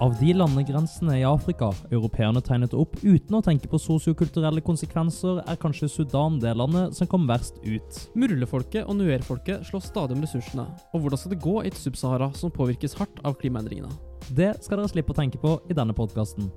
Av de landegrensene i Afrika europeerne tegnet opp uten å tenke på sosiokulturelle konsekvenser, er kanskje Sudan det landet som kom verst ut. Murlefolket og nuerfolket slåss stadig om ressursene. Og hvordan skal det gå i et Sub-Sahara som påvirkes hardt av klimaendringene? Det skal dere slippe å tenke på i denne podkasten.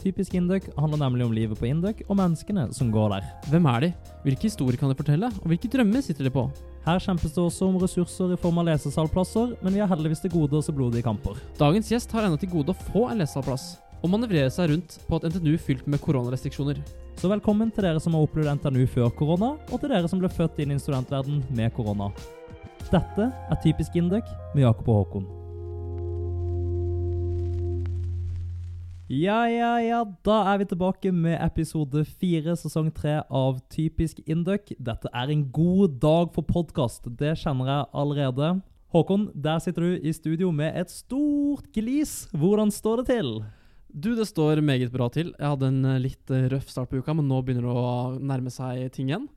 Typisk Induc handler nemlig om livet på Induc og menneskene som går der. Hvem er de? Hvilke historier kan de fortelle? Og hvilke drømmer sitter de på? Her kjempes det også om ressurser i form av lesesalplasser, men vi har heldigvis til gode å se blodige kamper. Dagens gjest har ennå til gode å få en lesesalplass, og manøvrere seg rundt på et NTNU fylt med koronarestriksjoner. Så velkommen til dere som har opplevd NTNU før korona, og til dere som ble født inn i studentverden med korona. Dette er Typisk Induc med Jakob og Håkon. Ja, ja, ja, da er vi tilbake med episode fire, sesong tre av Typisk Induc. Dette er en god dag for podkast, det kjenner jeg allerede. Håkon, der sitter du i studio med et stort glis. Hvordan står det til? Du, det står meget bra til. Jeg hadde en eh, litt eh, røff start på uka, men nå begynner det å nærme seg ting igjen.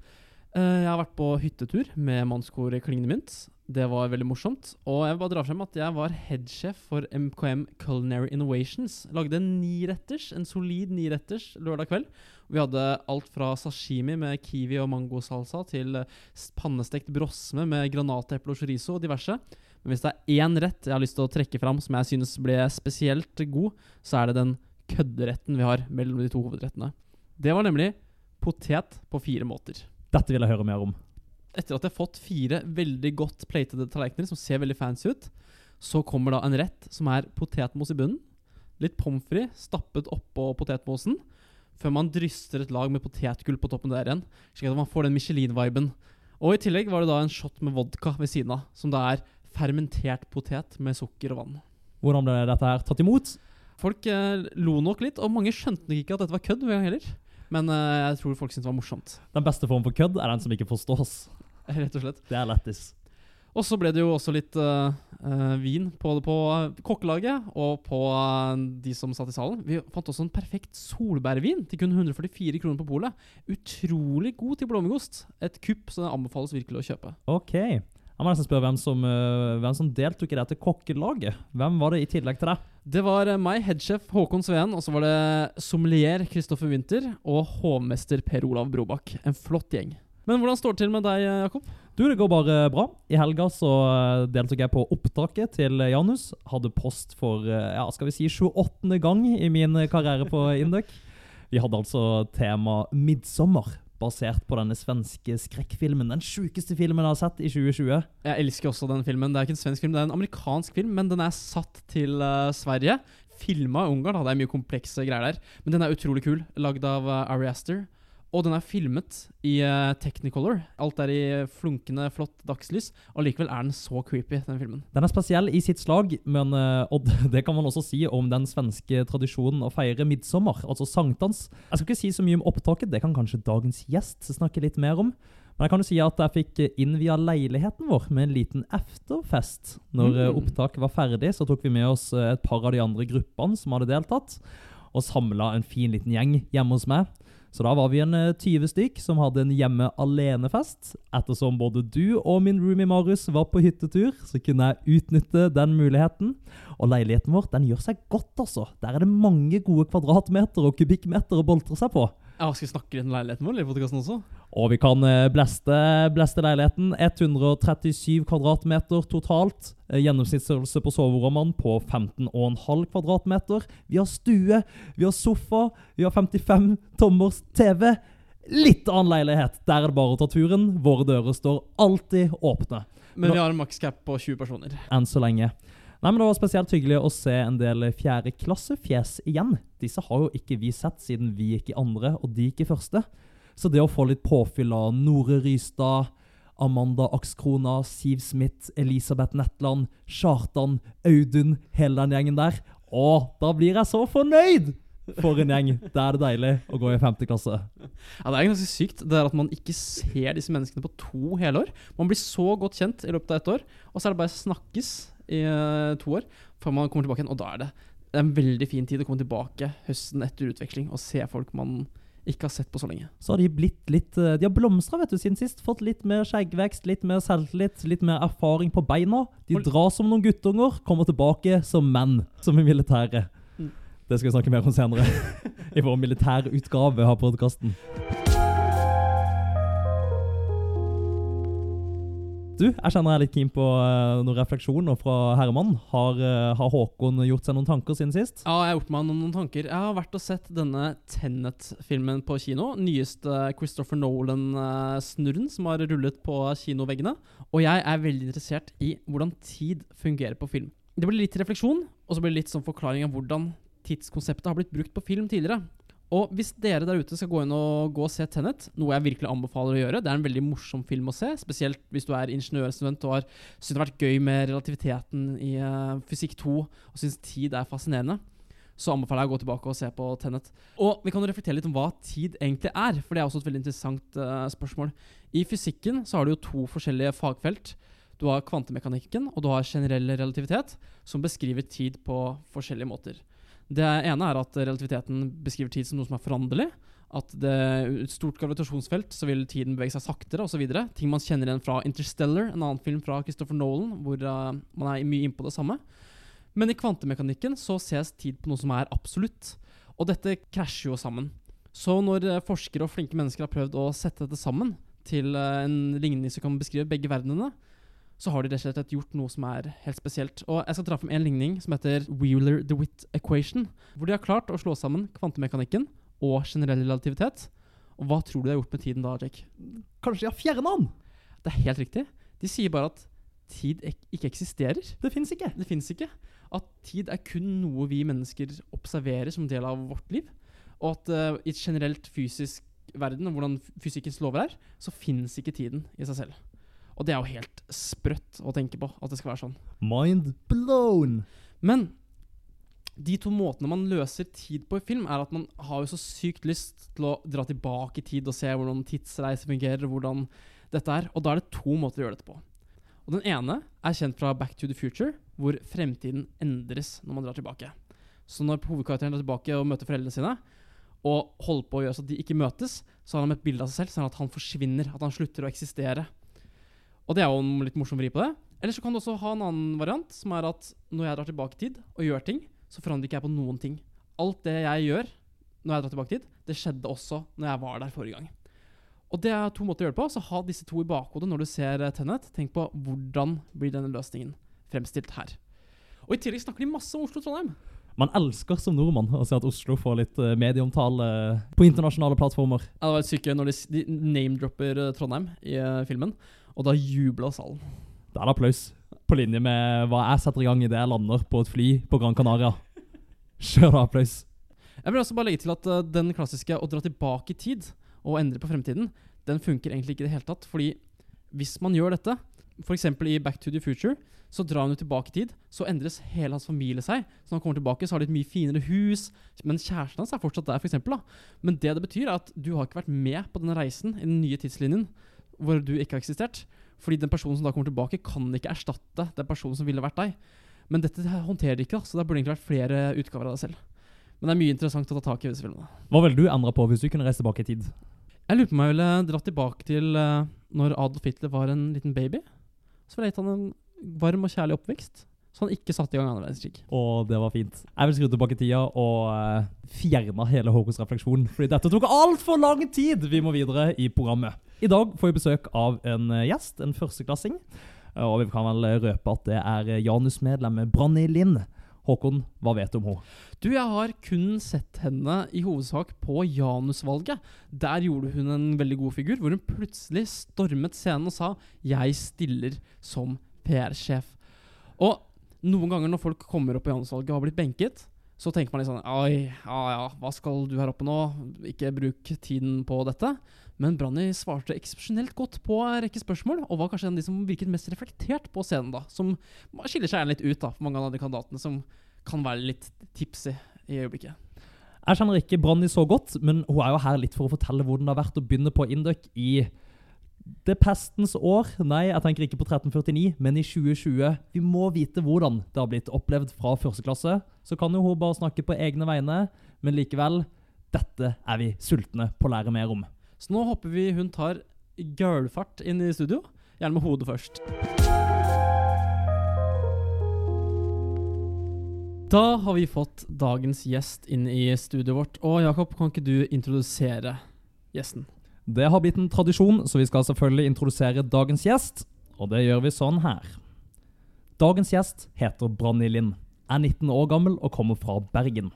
Eh, Jeg har vært på hyttetur med mannskoret Klingende Mynt. Det var veldig morsomt. Og jeg vil bare dra frem at jeg var headsjef for MKM Culinary Innovations. Lagde en niretters, en solid niretters lørdag kveld. Vi hadde alt fra sashimi med kiwi og mangosalsa til pannestekt brosme med granateple og chorizo og diverse. Men hvis det er én rett jeg har lyst til å trekke fram som jeg synes ble spesielt god, så er det den kødderetten vi har mellom de to hovedrettene. Det var nemlig potet på fire måter Dette vil jeg høre mer om. Etter at jeg har fått fire veldig godt platede tallerkener som ser veldig fancy ut, så kommer da en rett som er potetmos i bunnen, litt pommes frites stappet oppå potetmosen, før man dryster et lag med potetgull på toppen der igjen, slik at man får den Michelin-viben. Og i tillegg var det da en shot med vodka ved siden av, som da er fermentert potet med sukker og vann. Hvordan ble dette her tatt imot? Folk eh, lo nok litt, og mange skjønte nok ikke at dette var kødd heller. Men eh, jeg tror folk syntes det var morsomt, Den beste formen for kødd er den som ikke forstås. rett og slett. Det er lættis. Og så ble det jo også litt uh, vin på, på eh, kokkelaget og på uh, de som satt i salen. Vi fant også en perfekt solbærvin til kun 144 kroner på polet. Utrolig god til blåmuggost. Et kupp som det anbefales virkelig å kjøpe. Ok. Jeg må nesten spørre hvem som, hvem som deltok i dette kokkelaget. Hvem var det i tillegg til deg? Det var meg, headsjef Håkon Sveen, og så var det sommelier Kristoffer Winther og hovmester Per Olav Brobakk. En flott gjeng. Men hvordan står det til med deg, eh, Jakob? Du, det går bare bra. I helga så eh, deltok jeg på opptaket til Janus. Hadde post for eh, ja, skal vi si 28. gang i min karriere på Induc. Vi hadde altså tema 'Midtsommer', basert på denne svenske skrekkfilmen. Den sjukeste filmen jeg har sett i 2020. Jeg elsker også den filmen. Det er ikke en svensk film, det er en amerikansk film, men den er satt til uh, Sverige. Filma i Ungarn, da. det er mye komplekse greier der. Men den er utrolig kul. Lagd av uh, Ari Aster. Og den er filmet i uh, Technicolor. Alt er i flunkende, flott dagslys. Og likevel er den så creepy, den filmen. Den er spesiell i sitt slag, men, uh, og det kan man også si om den svenske tradisjonen å feire midtsommer, altså sankthans. Jeg skal ikke si så mye om opptaket, det kan kanskje dagens gjest snakke litt mer om. Men jeg kan jo si at jeg fikk innvia leiligheten vår med en liten efterfest. Når eh, Mm. opptaket var ferdig, så tok vi med oss eh, et par av de andre gruppene som hadde deltatt, og samla en fin liten gjeng hjemme hos meg. Så da var vi en eh, 20 stykk som hadde en hjemme alene-fest. Ettersom både du og min roomie Marius var på hyttetur, så kunne jeg utnytte den muligheten. Og leiligheten vår den gjør seg godt, altså. Der er det mange gode kvadratmeter og kubikkmeter å boltre seg på. Ja, skal vi snakke om leiligheten vår eller i podcasten også? Og vi kan blaste, bleste, bleste leiligheten. 137 kvadratmeter totalt. Eh, Gjennomsnittsstørrelse på soverommene på 15,5 kvadratmeter. Vi har stue, vi har sofa, vi har 55 tommers TV. Litt annen leilighet. Der er det bare å ta turen. Våre dører står alltid åpne. Men vi har en makscap på 20 personer. Enn så lenge. Nei, men Det var spesielt hyggelig å se en del fjerdeklassefjes igjen. Disse har jo ikke vi sett siden vi gikk i andre og de gikk i første. Så det å få litt påfyll av Nore Rystad, Amanda Akskrona, Siv Smith, Elisabeth Netland, Kjartan, Audun, hele den gjengen der Å, da blir jeg så fornøyd! For en gjeng. Da er det deilig å gå i femte klasse. Ja, Det er ganske sykt det er at man ikke ser disse menneskene på to hele år. Man blir så godt kjent i løpet av ett år, og så er det bare snakkes i eh, to år før man kommer tilbake igjen. Og da er det, det er en veldig fin tid å komme tilbake høsten etter utveksling og se folk man ikke har sett på så lenge. Så har de blitt litt eh, De har blomstra siden sist. Fått litt mer skjeggvekst, litt mer selvtillit, litt mer erfaring på beina. De drar som noen guttunger, kommer tilbake som menn, som i militæret. Det skal vi snakke mer om senere. I vår militærutgave av podkasten. Du, jeg kjenner jeg er litt keen på uh, noen refleksjoner fra Herman. Har, uh, har, Håkon gjort seg noen tanker siden sist? Ja, jeg har gjort meg noen, tanker. Jeg har vært og sett denne Tenet-filmen på kino. Nyeste Christopher Nolan-snurren som har rullet på kinoveggene. Og jeg er veldig interessert i hvordan tid fungerer på film. Det blir litt refleksjon, og så blir det litt sånn forklaring av hvordan tidskonseptet har blitt brukt på film tidligere. Og hvis dere der ute skal gå inn og gå og se Tenet, noe jeg virkelig anbefaler å gjøre Det er en veldig morsom film å se, spesielt hvis du er ingeniørstudent og har syntes det har vært gøy med relativiteten i uh, fysikk 2 og syns tid er fascinerende. Så anbefaler jeg å gå tilbake og se på Tenet. Og vi kan jo reflektere litt om hva tid egentlig er, for det er også et veldig interessant uh, spørsmål. I fysikken så har du jo to forskjellige fagfelt. Du har kvantemekanikken og du har generell relativitet, som beskriver tid på forskjellige måter. Det ene er at relativiteten beskriver tid som noe som er foranderlig. At det et stort gravitasjonsfelt, så vil tiden bevege seg saktere osv. Ting man kjenner igjen fra Interstellar, en annen film fra Christopher Nolan, hvor uh, man er mye innpå det samme. Men i kvantemekanikken så ses tid på noe som er absolutt. Og dette krasjer jo sammen. Så når uh, forskere og flinke mennesker har prøvd å sette dette sammen til uh, en ligning som kan beskrive begge verdenene, så har de rett og slett gjort noe som er helt spesielt. Og Jeg skal dra fram en ligning som heter Wheeler-DeWitt Equation. Hvor de har klart å slå sammen kvantemekanikken og generell relativitet. Og Hva tror du de har gjort med tiden da, Jake? Kanskje de har fjerna den? Det er helt riktig. De sier bare at tid ek ikke eksisterer. Det fins ikke. Det fins ikke. At tid er kun noe vi mennesker observerer som del av vårt liv. Og at uh, i et generelt fysisk verden, og hvordan fysikkens lover er, så fins ikke tiden i seg selv. Og det er jo helt sprøtt å tenke på at det skal være sånn. Mind blown! Men de to måtene man løser tid på i film, er at man har jo så sykt lyst til å dra tilbake i tid og se hvordan tidsreiser fungerer, hvordan dette er. Og da er det to måter å gjøre dette på. Og Den ene er kjent fra Back to the Future, hvor fremtiden endres når man drar tilbake. Så når hovedkarakteren drar tilbake og møter foreldrene sine, og holder på å gjøre så at de ikke møtes, så har han et bilde av seg selv sånn at han forsvinner, at han slutter å eksistere. Og det er jo en litt morsom vri på det. Eller så kan du også ha en annen variant, som er at når jeg drar tilbake i tid og gjør ting, så forandrer ikke jeg på noen ting. Alt det jeg gjør når jeg drar tilbake i tid, det skjedde også når jeg var der forrige gang. Og det er to måter å gjøre det på. Så ha disse to i bakhodet når du ser eh, Tennet. Tenk på hvordan blir denne løsningen fremstilt her. Og i tillegg snakker de masse om Oslo-Trondheim. Man elsker som nordmann å se at Oslo får litt uh, medieomtale på internasjonale plattformer. Ja, det var et syke når de, de name-dropper Trondheim i filmen. Og da jubler salen. Det er applaus. På linje med hva jeg setter i gang idet jeg lander på et fly på Gran Canaria. Kjør da, applaus. Jeg vil også bare legge til at uh, den klassiske å dra tilbake i tid og endre på fremtiden, den funker egentlig ikke i det hele tatt. Fordi hvis man gjør dette, f.eks. i Back to the Future, så drar han jo tilbake i tid, så endres hele hans familie seg. Så når han kommer tilbake, så har de et mye finere hus, men kjæresten hans er fortsatt der, f.eks. Men det det betyr, er at du har ikke vært med på denne reisen i den nye tidslinjen hvor du ikke har eksistert. Fordi den personen som da kommer tilbake, kan ikke erstatte den personen som ville vært deg. Men dette håndterer de ikke, så det burde egentlig vært flere utgaver av deg selv. Men det er mye interessant å ta tak i disse filmene. Hva ville du endre på hvis du kunne reise tilbake i tid? Jeg lurer på om jeg ville dratt tilbake til uh, når Adolf Hitler var en liten baby. Så ville jeg gitt han en varm og kjærlig oppvekst. Så han ikke satte i gang andre verdenskrig. Og det var fint. Jeg vil skru tilbake tida og uh, fjerne hele Håkons refleksjon. Fordi dette tok altfor lang tid! Vi må videre i programmet. I dag får vi besøk av en eh, gjest, en førsteklassing. Eh, og vi kan vel røpe at det er Janus-medlemmet Branni Lind. Håkon, hva vet du om henne? Du, jeg har kun sett henne i hovedsak på Janus-valget. Der gjorde hun en veldig god figur, hvor hun plutselig stormet scenen og sa 'Jeg stiller som PR-sjef'. Og noen ganger når folk kommer opp i Janus-valget og har blitt benket, så tenker man litt sånn Oi, ja ja, hva skal du her oppe nå? Ikke bruk tiden på dette. Men Branni svarte eksepsjonelt godt på en rekke spørsmål, og var kanskje en av de som virket mest reflektert på scenen, da. Som skiller seg litt ut da, for mange av de kandidatene som kan være litt tipsy i øyeblikket. Jeg kjenner ikke Branni så godt, men hun er jo her litt for å fortelle hvordan det har vært å begynne på Induc i det pestens år. Nei, jeg tenker ikke på 1349, men i 2020. Vi må vite hvordan det har blitt opplevd fra første klasse. Så kan jo hun bare snakke på egne vegne, men likevel, dette er vi sultne på å lære mer om. Så nå håper vi hun tar gølfart inn i studio. Gjerne med hodet først. Da har vi fått dagens gjest inn i studioet vårt. Og Jakob, kan ikke du introdusere gjesten? Det har blitt en tradisjon, så vi skal selvfølgelig introdusere dagens gjest. Og det gjør vi sånn her. Dagens gjest heter Branni Lind, er 19 år gammel og kommer fra Bergen.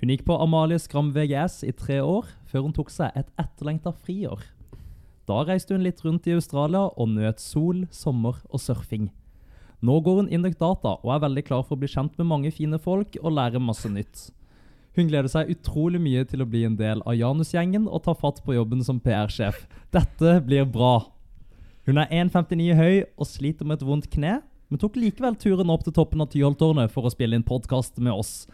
Hun gikk på Amalie Skram VGS i tre år, før hun tok seg et etterlengta friår. Da reiste hun litt rundt i Australia og nøt sol, sommer og surfing. Nå går hun inn i Data og er veldig klar for å bli kjent med mange fine folk og lære masse nytt. Hun gleder seg utrolig mye til å bli en del av Janus-gjengen og ta fatt på jobben som PR-sjef. Dette blir bra. Hun er 1,59 høy og sliter med et vondt kne, men tok likevel turen opp til toppen av Tyholttårnet for å spille inn podkast med oss.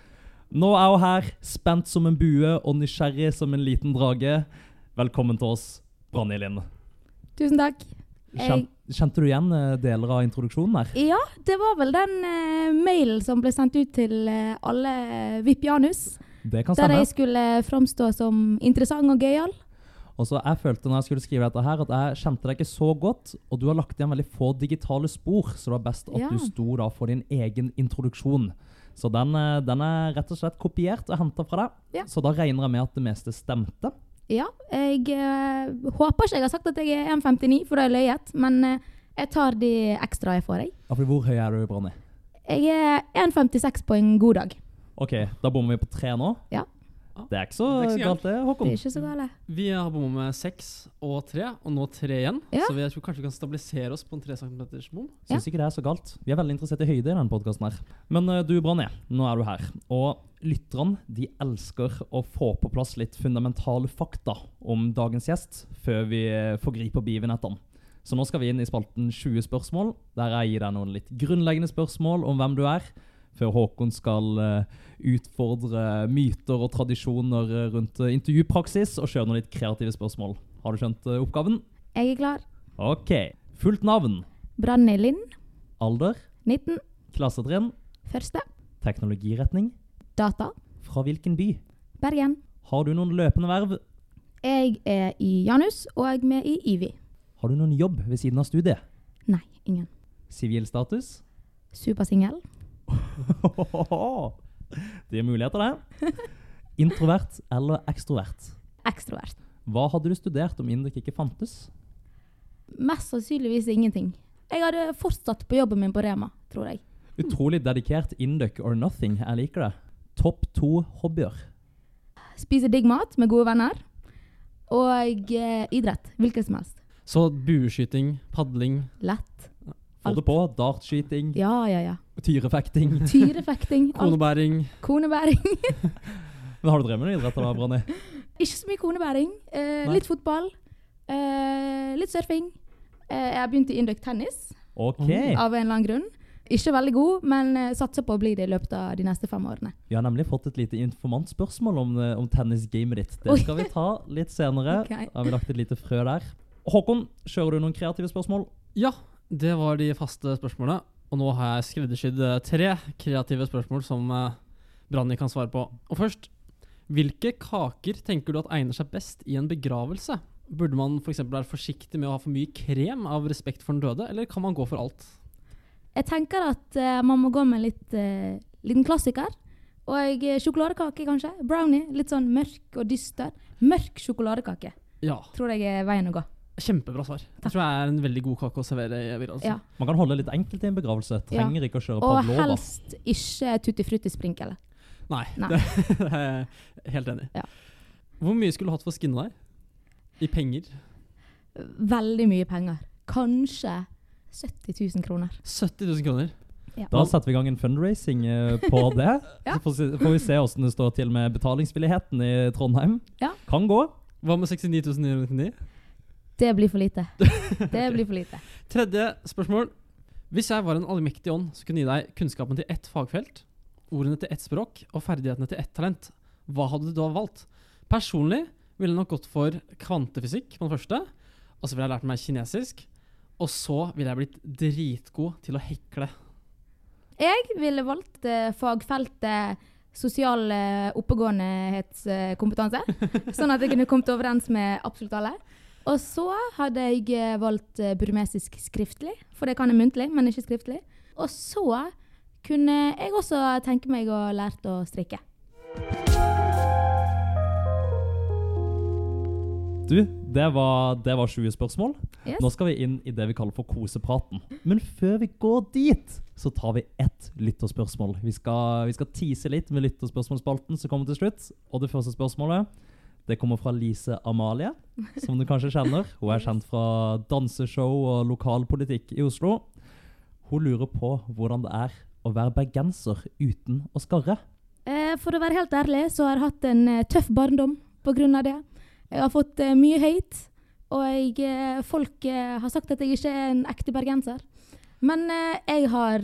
Nå er hun her, spent som en bue og nysgjerrig som en liten drage. Velkommen til oss, Branni Lind. Tusen takk. Kjen, kjente du igjen eh, deler av introduksjonen her? Ja, det var vel den uh, mailen som ble sendt ut til uh, alle VIP Janus. Det kan stemme. Der jeg skulle framstå som interessant og gøyal. Og så jeg følte når jeg skulle skrive dette her, at jeg kjente deg ikke så godt, og du har lagt igjen veldig få digitale spor, så det var best at Ja. du sto da for din egen introduksjon. Så den, eh, den er rett og slett kopiert og henta fra deg. Ja. Så da regner jeg med at det meste stemte. Ja, jeg øh, håper ikke jeg har sagt at jeg er 1,59, for det har jeg løyet. Men øh, jeg tar de ekstra jeg får, jeg. Hvor høy er du, Branni? Jeg er 1,56 på en god dag. OK, da bommer vi på tre nå. Ja. Det er ikke så Det er ikke så galt, det, Håkon. Det er ikke så gale. Vi har bommet med seks og tre, og nå tre igjen. Ja. Så vi, tror kanskje vi kan stabilisere oss på en tre centimeters bom. Syns ikke det er så galt. Vi er veldig interessert i høyde i denne podkasten her. Men eh, du, Branné, nå er du her. Og lytterne de elsker å få på plass litt fundamentale fakta om dagens gjest før vi eh, forgriper begivenhetene. Så nå skal vi inn i spalten 20 spørsmål, der jeg gir deg noen litt grunnleggende spørsmål om hvem du er, før Håkon skal eh, utfordre myter og tradisjoner eh, rundt eh, intervjupraksis og kjøre noen litt kreative spørsmål. Har du skjønt oppgaven? Jeg er klar. OK. Fullt navn, Branni Lind, alder, 19, klassetrinn, første. teknologiretning, Data, fra hvilken by? Bergen. Har du noen løpende verv? Jeg er i Janus og jeg er med i IVI. Har du noen jobb ved siden av studiet? Nei, ingen. Sivil status? Supersingel. Det gir muligheter, det. Introvert eller ekstrovert? Ekstrovert. Hva hadde du studert om Indrik ikke fantes? Mest sannsynligvis ingenting. Jeg hadde fortsatt på jobben min på Rema, tror jeg. Utrolig dedikert Induc or nothing. Jeg liker det. Topp to hobbyer. Spise digg mat med gode venner. Og eh, idrett. Hvilken som helst. Så bueskyting, padling Lett. Få det på. Dartskyting, Ja, ja, ja. tyrefekting. Tyrefekting. konebæring. Konebæring. Men har du drevet med noe idrett, da, Branni? Ikke så mye konebæring. Eh, litt fotball. Eh, litt surfing. Eh, jeg har begynt i Induc tennis OK. av en eller annen grunn. Ikke veldig god, men eh, satser på å bli det i løpet av de neste fem årene. Vi har nemlig fått et lite informantspørsmål om, eh, om tennisgamet ditt. Det skal vi ta litt senere. okay. Da har vi lagt et lite frø der. Håkon, kjører du noen kreative spørsmål? Ja, det var de faste spørsmålene. Og nå har jeg skreddersydd eh, tre kreative spørsmål som uh, Branni kan svare på. Og først, hvilke kaker tenker du at egner seg best i en begravelse? Burde man f.eks. være forsiktig med å ha for mye krem av respekt for den døde, eller kan man gå for alt? Jeg tenker at uh, man må gå med en litt, uh, liten klassiker. Og eh, sjokoladekake, kanskje. Brownie. Litt sånn mørk og dyster. Mørk sjokoladekake Ja, tror jeg er veien å gå. Kjempebra svar. Jeg tror jeg er en veldig god kake å servere i begravelse. Ja. Man kan holde litt enkelt i en begravelse. Trenger ikke å kjøre Og pavlova. helst ikke tutti frutti sprinkler. Nei, Nei. Det, det er jeg helt enig i. Ja. Hvor mye skulle du hatt for å skinne deg? I penger? Veldig mye penger. Kanskje 70 000 kroner. 70 000 kroner. Ja. Da setter vi i gang en fundraising eh, på det. Ja. Så får, vi se hvordan det står til med betalingsvilligheten i Trondheim. Ja. Kan gå. Hva med 69 999? Det blir for lite. Det blir for lite. Tredje spørsmål. Hvis jeg var en allmektig ånd som kunne gi deg kunnskapen til ett fagfelt, ordene til ett språk og ferdighetene til ett talent, hva hadde du da valgt? Personlig ville jeg nok gått for kvantefysikk på den første, og så ville jeg lært meg kinesisk, og så ville jeg blitt dritgod til å hekle. Jeg ville valgt eh, fagfeltet sosial oppegåendehetskompetanse, oppegåendhetskompetanse, sånn at jeg kunne kommet overens med absolutt alle. Og så hadde jeg eh, valgt eh, burmesisk skriftlig, for det kan jeg muntlig, men ikke skriftlig. Og så kunne jeg også tenke meg å lært å strikke. Du, det var, det var 20 spørsmål. Yes. Nå skal vi inn i det vi kaller for kosepraten. Men før vi går dit, så tar vi ett lytterspørsmål. Vi skal, vi skal tease litt med lytterspørsmålsspalten som kommer til slutt. Og det første spørsmålet det kommer fra Lise Amalie, som du kanskje kjenner. Hun er kjent fra danseshow og lokalpolitikk i Oslo. Hun lurer på hvordan det er å være bergenser uten å skarre. Eh, for å være helt ærlig så har jeg hatt en eh, tøff barndom pga. det. Jeg har fått eh, mye hate, og jeg, folk har sagt at jeg ikke er en ekte bergenser. Men jeg har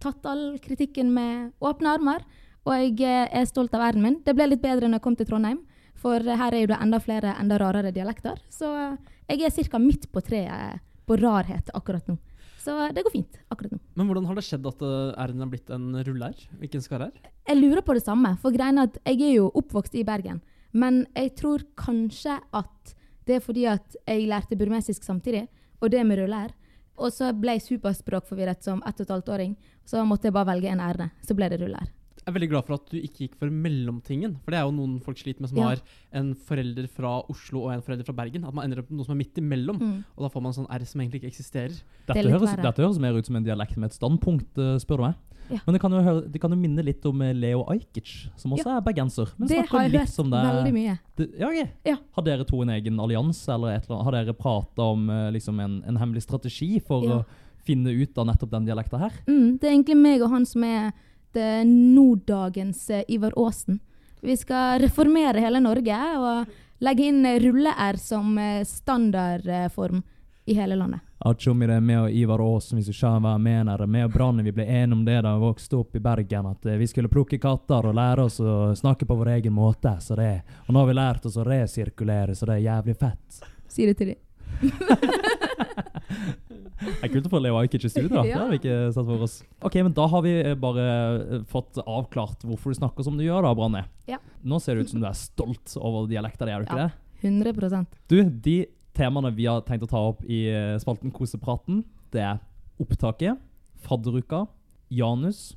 tatt all kritikken med åpne armer, og jeg er stolt av æren min. Det ble litt bedre når jeg kom til Trondheim, for eh, her er jo det enda flere, enda rarere dialekter. Så eh, jeg er ca. midt på treet på rarhet akkurat nå. Så eh, det går fint akkurat nå. Men hvordan har det skjedd at uh, R-en er blitt en ruller, Hvilken skar er? Jeg lurer på det samme, for greien at jeg er jo oppvokst i Bergen. Men jeg tror kanskje at det er fordi at jeg lærte burmesisk samtidig, og det med rullær. Og så ble jeg superspråkforvirret som ett og et halvt åring. Så måtte jeg bare velge en ærne. Så ble det rullær. Jeg er veldig glad for at du ikke gikk for mellomtingen. For det er jo noen folk sliter med som Ja. har en forelder fra Oslo og en forelder fra Bergen. At man ender opp med noe som er midt imellom. Mm. Og da får man sånn R som egentlig ikke eksisterer. Dette det høres, dette høres mer ut som en dialekt med et standpunkt, eh, spør du meg. Ja. Men det kan, jo høre, det kan jo minne litt om eh, Leo Ajkic, som også er bergenser. Men Det har jeg litt hørt det- veldig mye. Det, ja, okay. Ja. Har dere to en egen allianse, eller eller annet? Har dere prata om eh, liksom en, en hemmelig strategi for Ja. å finne ut av nettopp den dialekta her? Mm, det er egentlig meg og han som er det norddagens eh, Ivar Aasen. Vi skal reformere hele Norge og legge inn eh, rulle-R som eh, standardform i hele landet. Ja, tjommi, det meg og Ivar Aasen, hvis du skjønner hva jeg mener. Vi og Branne vi ble enige om det da vi vokste opp i Bergen, at eh, vi skulle plukke katter og lære oss å snakke på vår egen måte. Så det, og nå har vi lært oss å resirkulere, så det er jævlig fett. Si det til dem. Det er kult å få Leo Ajkic i studio, da. Det har vi ikke sett for oss. Ok, men da har vi eh, bare eh, fått avklart hvorfor du snakker som du gjør da, Branne. Ja. Nå ser det ut som du er stolt over dialekta di, er du ikke Ja. det? 100 Du, de temaene vi har tenkt å ta opp i eh, spalten Kosepraten, det er opptaket, fadderuka, Janus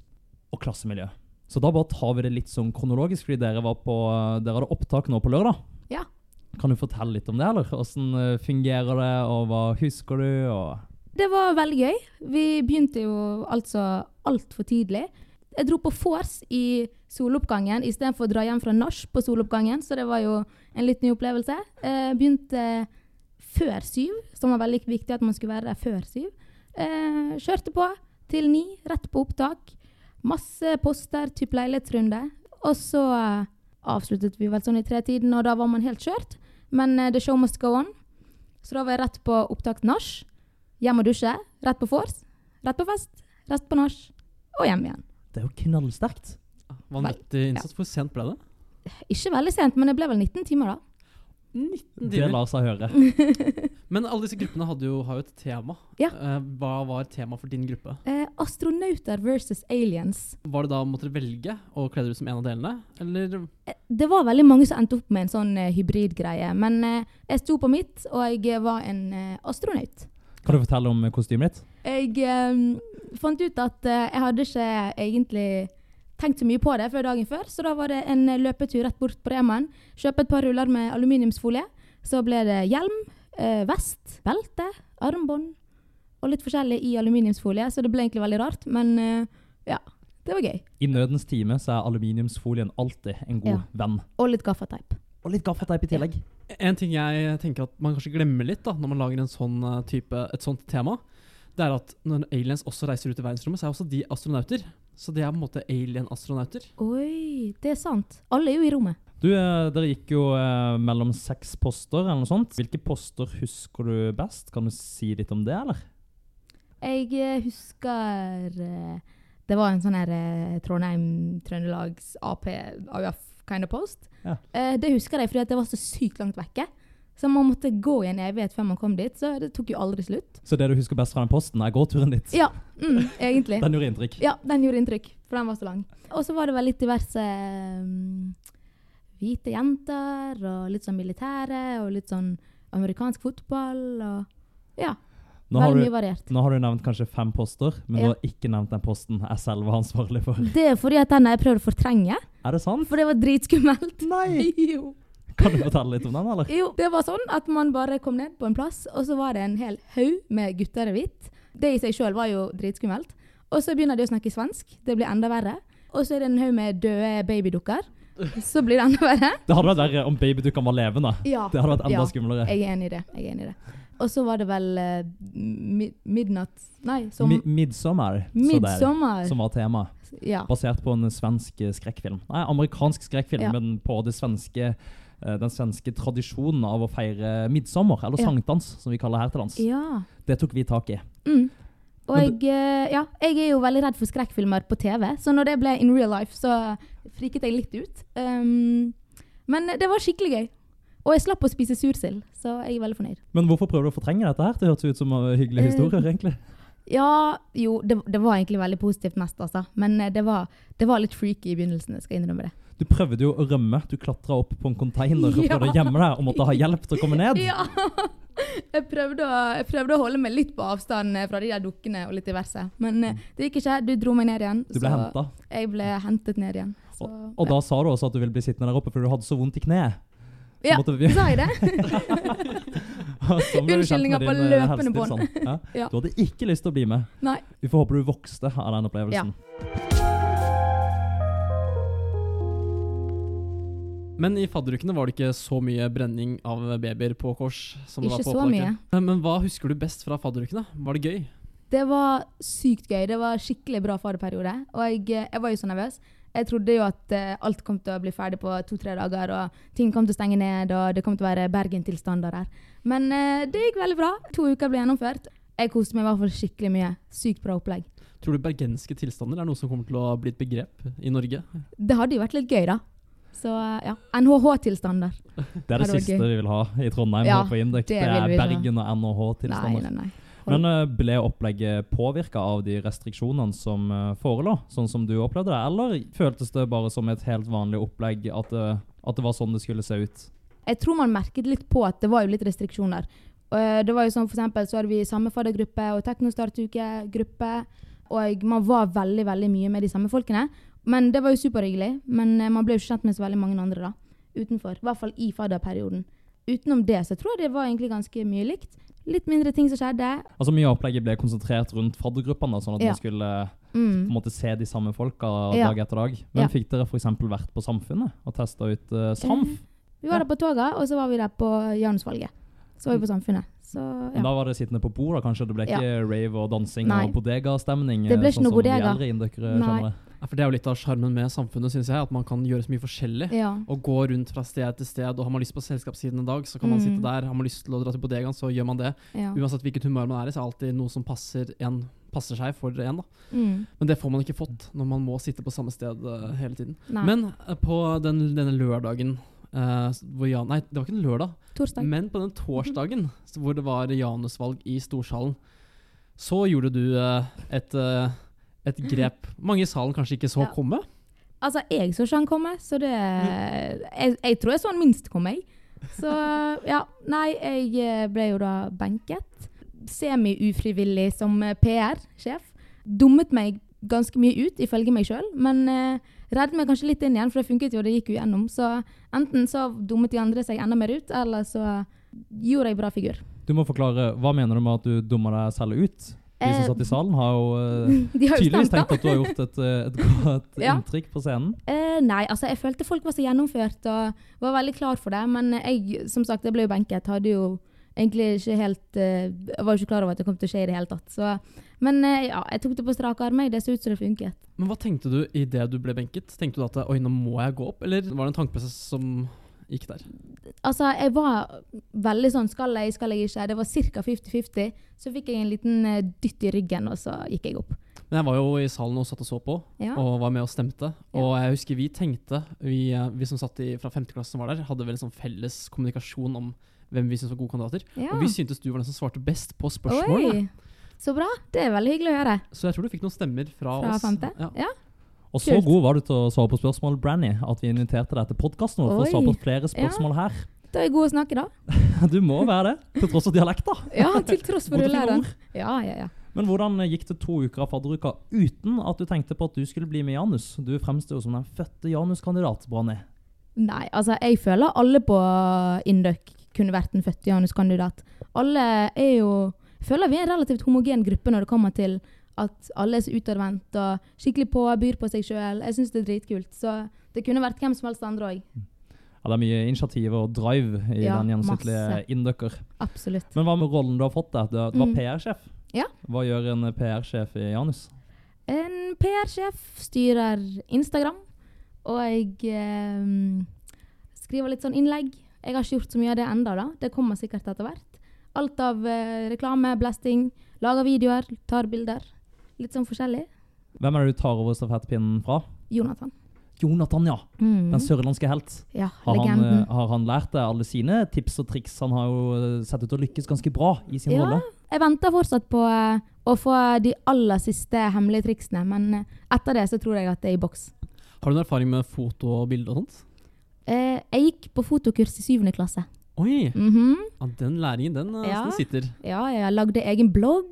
og klassemiljø. Så da bare tar vi det litt sånn kronologisk, fordi dere, var på, dere hadde opptak nå på lørdag. Ja. Kan du fortelle litt om det, eller? Eh, fungerer det, og hva husker du? Og Det var veldig gøy. Vi begynte jo altså altfor tidlig. Jeg dro på vors i soloppgangen istedenfor å dra hjem fra nach på soloppgangen, så det var jo en litt ny opplevelse. Eh, begynte før syv, som var veldig viktig at man skulle være der før syv. Eh, kjørte på til ni, rett på opptak. Masse poster, type leilighetsrunde. Og så avsluttet vi vel sånn i tretiden, og da var man helt kjørt. Men eh, the show must go on. Så da var jeg rett på opptak til nach. Hjem og dusje. Rett på vors. Rett på fest. Rett på nach. Og hjem igjen. det er jo knallsterkt. Vanvittig innsats. Hvor sent ble det? Ikke veldig sent, men det ble vel 19 timer, da. 19 Det timer. lar seg høre. Men alle disse gruppene hadde jo, har jo et tema. Ja. Eh, hva var tema for din gruppe? Eh, astronauter versus aliens. Var det da måtte dere velge å kle dere ut som en av delene? Eller Eh, Det var veldig mange som endte opp med en sånn eh, hybridgreie. Men eh, jeg sto på mitt, og jeg var en eh, astronaut. Kan du fortelle om kostymet ditt? Jeg um, fant ut at uh, jeg hadde ikke egentlig tenkt så mye på det før dagen før, så da var det en løpetur rett bort på Remaen. Kjøpe et par ruller med aluminiumsfolie. Så ble det hjelm, uh, vest, belte, armbånd og litt forskjellig i aluminiumsfolie, så det ble egentlig veldig rart. Men uh, ja, det var gøy. I nødens time så er aluminiumsfolien alltid en god Ja. venn. Og litt gaffateip. Og litt gaffateip i tillegg. En ting jeg tenker at man kanskje glemmer litt da, når man lager en sånn eh, type, et sånt tema, det er at når aliens også reiser ut i verdensrommet, så er også de astronauter. Så de er på en måte alien-astronauter. Oi, det er sant. Alle er jo i rommet. Du, eh, dere gikk jo eh, mellom seks poster eller noe sånt. Hvilke poster husker du best? Kan du si litt om det, eller? Jeg eh, husker eh, Det var en sånn her eh, Trondheim-Trøndelags Ap AUF kind of post. Ja. Eh, det husker jeg fordi det var så sykt langt vekke. Så man måtte gå i en evighet før man kom dit. Så det tok jo aldri slutt. Så det du husker best fra den posten, er gåturen ditt? Ja, mm, egentlig. Den gjorde inntrykk. Ja, den gjorde inntrykk, for den var så lang. Og så var det vel litt diverse um, hvite jenter, og litt sånn militære, og litt sånn amerikansk fotball, og ja. Nå har, Veldig du, mye variert. nå har du nevnt kanskje fem poster, men Ja. du har ikke nevnt den posten jeg selv var ansvarlig for. Det er fordi at den jeg prøvd å fortrenge, Er det sant? for det var dritskummelt. Nei! Jo. Kan du fortelle litt om den, eller? jo, det var sånn at man bare kom ned på en plass, og så var det en hel haug med gutter i hvitt. Det i seg sjøl var jo dritskummelt. Og så begynner de å snakke svensk. Det blir enda verre. Og så er det en haug med døde babydukker. Så blir det enda verre. Det hadde vært verre om babydukkene var levende. Ja, Det hadde vært enda Ja. skumlere. jeg er enig i det. Jeg er enig i det. Og så var det vel uh, midnatt Nei, som Mi Midsommar, så som var tema. Ja. Basert på en svensk eh, skrekkfilm. Nei, amerikansk skrekkfilm, Ja. men på det svenske, uh, den svenske tradisjonen av å feire midtsommer, eller Ja. sankthans, som vi kaller her til lands. ja. Det tok vi tak i. Mm. Og jeg, ja, jeg er jo veldig redd for skrekkfilmer på TV, så når det ble in real life, så friket jeg litt ut. Um, men det var skikkelig gøy. Og jeg slapp å spise sursild, så jeg er veldig fornøyd. Men hvorfor prøver du å fortrenge dette her? Det hørtes ut som en hyggelig Eh, historie, egentlig. Ja, jo, det, det var egentlig veldig positivt mest, altså. Men eh, det var, det var litt freaky i begynnelsen, jeg skal innrømme det. Du prøvde jo å rømme. Du klatra opp på en container og prøvde å gjemme deg og måtte ha hjelp til å komme ned. Ja! Jeg prøvde, å, jeg prøvde å holde meg litt på avstand eh, fra de der dukkene og litt diverse. Men eh, det gikk ikke. Du dro meg ned igjen. Du ble så henta. Jeg ble hentet ned igjen. Så, Og, og da sa du også at du ville bli sittende der oppe fordi du hadde så vondt i kneet. Ja, måtte vi, sa jeg det? Unnskyldninger på eh, løpende bånd. Sånn. Ja. Ja. Du hadde ikke lyst til å bli med. Nei. Vi får håpe du vokste av den opplevelsen. Men i fadderukene var det ikke så mye brenning av babyer på kors. som det var Ikke på så mye. Men hva husker du best fra fadderukene? Var det gøy? Det var sykt gøy. Det var skikkelig bra fadderperiode. Og jeg, jeg var jo så nervøs. Jeg trodde jo at uh, alt kom til å bli ferdig på to-tre dager, og ting kom til å stenge ned, og det kom til å være Bergen-tilstander her. Men uh, det gikk veldig bra. To uker ble gjennomført. Jeg koste meg i hvert fall skikkelig mye. Sykt bra opplegg. Tror du bergenske tilstander er noe som kommer til å bli et begrep i Norge? Det hadde jo vært litt gøy, da. Så eh, ja. NHH-tilstander. Det er det det siste vi vil ha i Trondheim. Ja, det Det, er vi. Bergen og NHH-tilstander. Nei, nei, nei. Men eh, ble opplegget påvirka av de restriksjonene som eh, forelå, sånn som du opplevde det, eller føltes det bare som et helt vanlig opplegg, at det, at det var sånn det skulle se ut? Jeg tror man merket litt på at det var jo litt restriksjoner. Eh, Det var jo sånn for eksempel så hadde vi samme faddergruppe og teknostartuke-gruppe. Og man var veldig veldig mye med de samme folkene. Men det var jo superhyggelig. Men man ble jo kjent med så veldig mange andre da, utenfor. I hvert fall i fadderperioden. Utenom det så tror jeg det var egentlig ganske mye likt. Litt mindre ting som skjedde. Altså Mye av opplegget ble konsentrert rundt faddergruppene, sånn at Ja. man skulle mm. på en Mm. måte se de samme folka Ja. dag etter dag. Men Ja. fikk dere f.eks. vært på Samfunnet og testa ut uh, SAMF? Vi var Ja. der på toget, og så var vi der på Janusvalget. Så var vi på Samfunnet. Så Men ja. da var det sittende på bord, da kanskje? Det ble Ja. ikke rave og dansing Nei. og bodegastemning? Det ble eh, ikke sånn noe som bodega. de eldre inndøkkere Nei. For Det er jo litt av sjarmen med samfunnet, synes jeg. At man kan gjøre så mye forskjellig. ja. Og gå rundt fra sted til sted. Og Har man lyst på selskapssiden en dag, så kan man Mm. sitte der. Har man lyst til å dra til bodegaen, så gjør man det. ja. Uansett hvilket humør man er i, så er det alltid noe som passer, en, passer seg for en. da. Mm. Men det får man ikke fått når man må sitte på samme sted uh, hele tiden. Nei. Men uh, på den, denne lørdagen Uh, Jan, Nei, det var ikke en lørdag. Torsdag. Men på den torsdagen hvor det var Janusvalg i Storsalen, så gjorde du uh, et, eh, et grep mange i salen kanskje ikke så Ja. komme. Altså, jeg så ikke han komme, så det jeg, jeg tror jeg så han minst komme, jeg. Så ja. Nei, jeg eh, ble jo da benket. Semi-ufrivillig som eh, PR-sjef. Dummet meg ganske mye ut, ifølge meg sjøl, men eh, reddet meg kanskje litt inn igjen, for det funket jo, det gikk jo gjennom. Så enten så dummet de andre seg enda mer ut, eller så gjorde jeg bra figur. Du må forklare, Hva mener du med at du dummer deg selv ut? De som Eh, satt i salen, har jo eh, De har jo tydeligvis stemt, tenkt at du har gjort et, eh, et godt Ja. inntrykk på scenen. Eh, nei, altså jeg følte folk var så gjennomført og var veldig klar for det. Men jeg, som sagt, jeg ble jo benket. Hadde jo egentlig ikke helt Jeg var jo ikke klar over at det kom til å skje i det hele tatt. Så, men ja, jeg tok det på strak arm. Det så ut som det funket. Men hva tenkte du idet du ble benket? Tenkte du at oi, nå må jeg gå opp, eller var det en tankeprosess som gikk der? Altså, jeg var veldig sånn Skal jeg, skal jeg ikke? Det var ca. 50-50. Så fikk jeg en liten eh, dytt i ryggen, og så gikk jeg opp. Men jeg var jo i salen og satt og så på, Ja. og var med og stemte. Ja. Og jeg husker vi tenkte, vi, eh, vi som satt i, fra femte klasse som var der, hadde vel en sånn felles kommunikasjon om hvem vi syntes var gode kandidater. ja. Og vi syntes du var den som svarte best på spørsmålene. Oi! Så bra. Det er veldig hyggelig å høre. Så jeg tror du fikk noen stemmer fra, Fra oss. femte? Ja. Ja. Og så Kult. god var du til å svare på spørsmål, Branny, at vi inviterte deg til podkasten vår for å svare på flere spørsmål her. Da er jeg god å snakke, da. Du må være det, til tross for dialekta. Ja, til tross for ord. Ja, ja, ja. Men hvordan gikk det to uker av fadderuka uten at du tenkte på at du skulle bli med Janus? Du fremstår jo som den fødte Janus-kandidat, Branni. Nei, altså jeg føler alle på Induc kunne vært en født Janus-kandidat. Alle er jo føler vi er en relativt homogen gruppe når det kommer til at alle er så utadvendt og skikkelig på, byr på seg sjøl. Jeg syns det er dritkult. Så det kunne vært hvem som helst andre òg. Ja, det er mye initiativ og drive i Ja, den gjennomsnittlige inducker. Absolutt. Men hva med rollen du har fått der? Du du var Mm. PR-sjef. Ja. Hva gjør en PR-sjef i Janus? En PR-sjef styrer Instagram, og jeg eh, skriver litt sånn innlegg. Jeg har ikke gjort så mye av det enda da. Det kommer sikkert etter hvert. Alt av eh, reklame, blasting, lager videoer, tar bilder. Litt sånn forskjellig. Hvem er det du tar over stafettpinnen fra? Jonathan. Jonathan, ja. Mm. Den sørlandske helt. Ja, Har han, legenden. eh, har han lært deg alle sine tips og triks? Han har jo eh, sett ut til å lykkes ganske bra i sin Ja. rolle. Jeg venter fortsatt på eh, å få de aller siste hemmelige triksene, men etter det så tror jeg at det er i boks. Har du noen erfaring med foto og bilde og sånt? Eh, jeg gikk på fotokurs i syvende klasse. Oi! Mhm. Ja, den læringen, den, Ja. den sitter. Ja, jeg lagde egen blogg.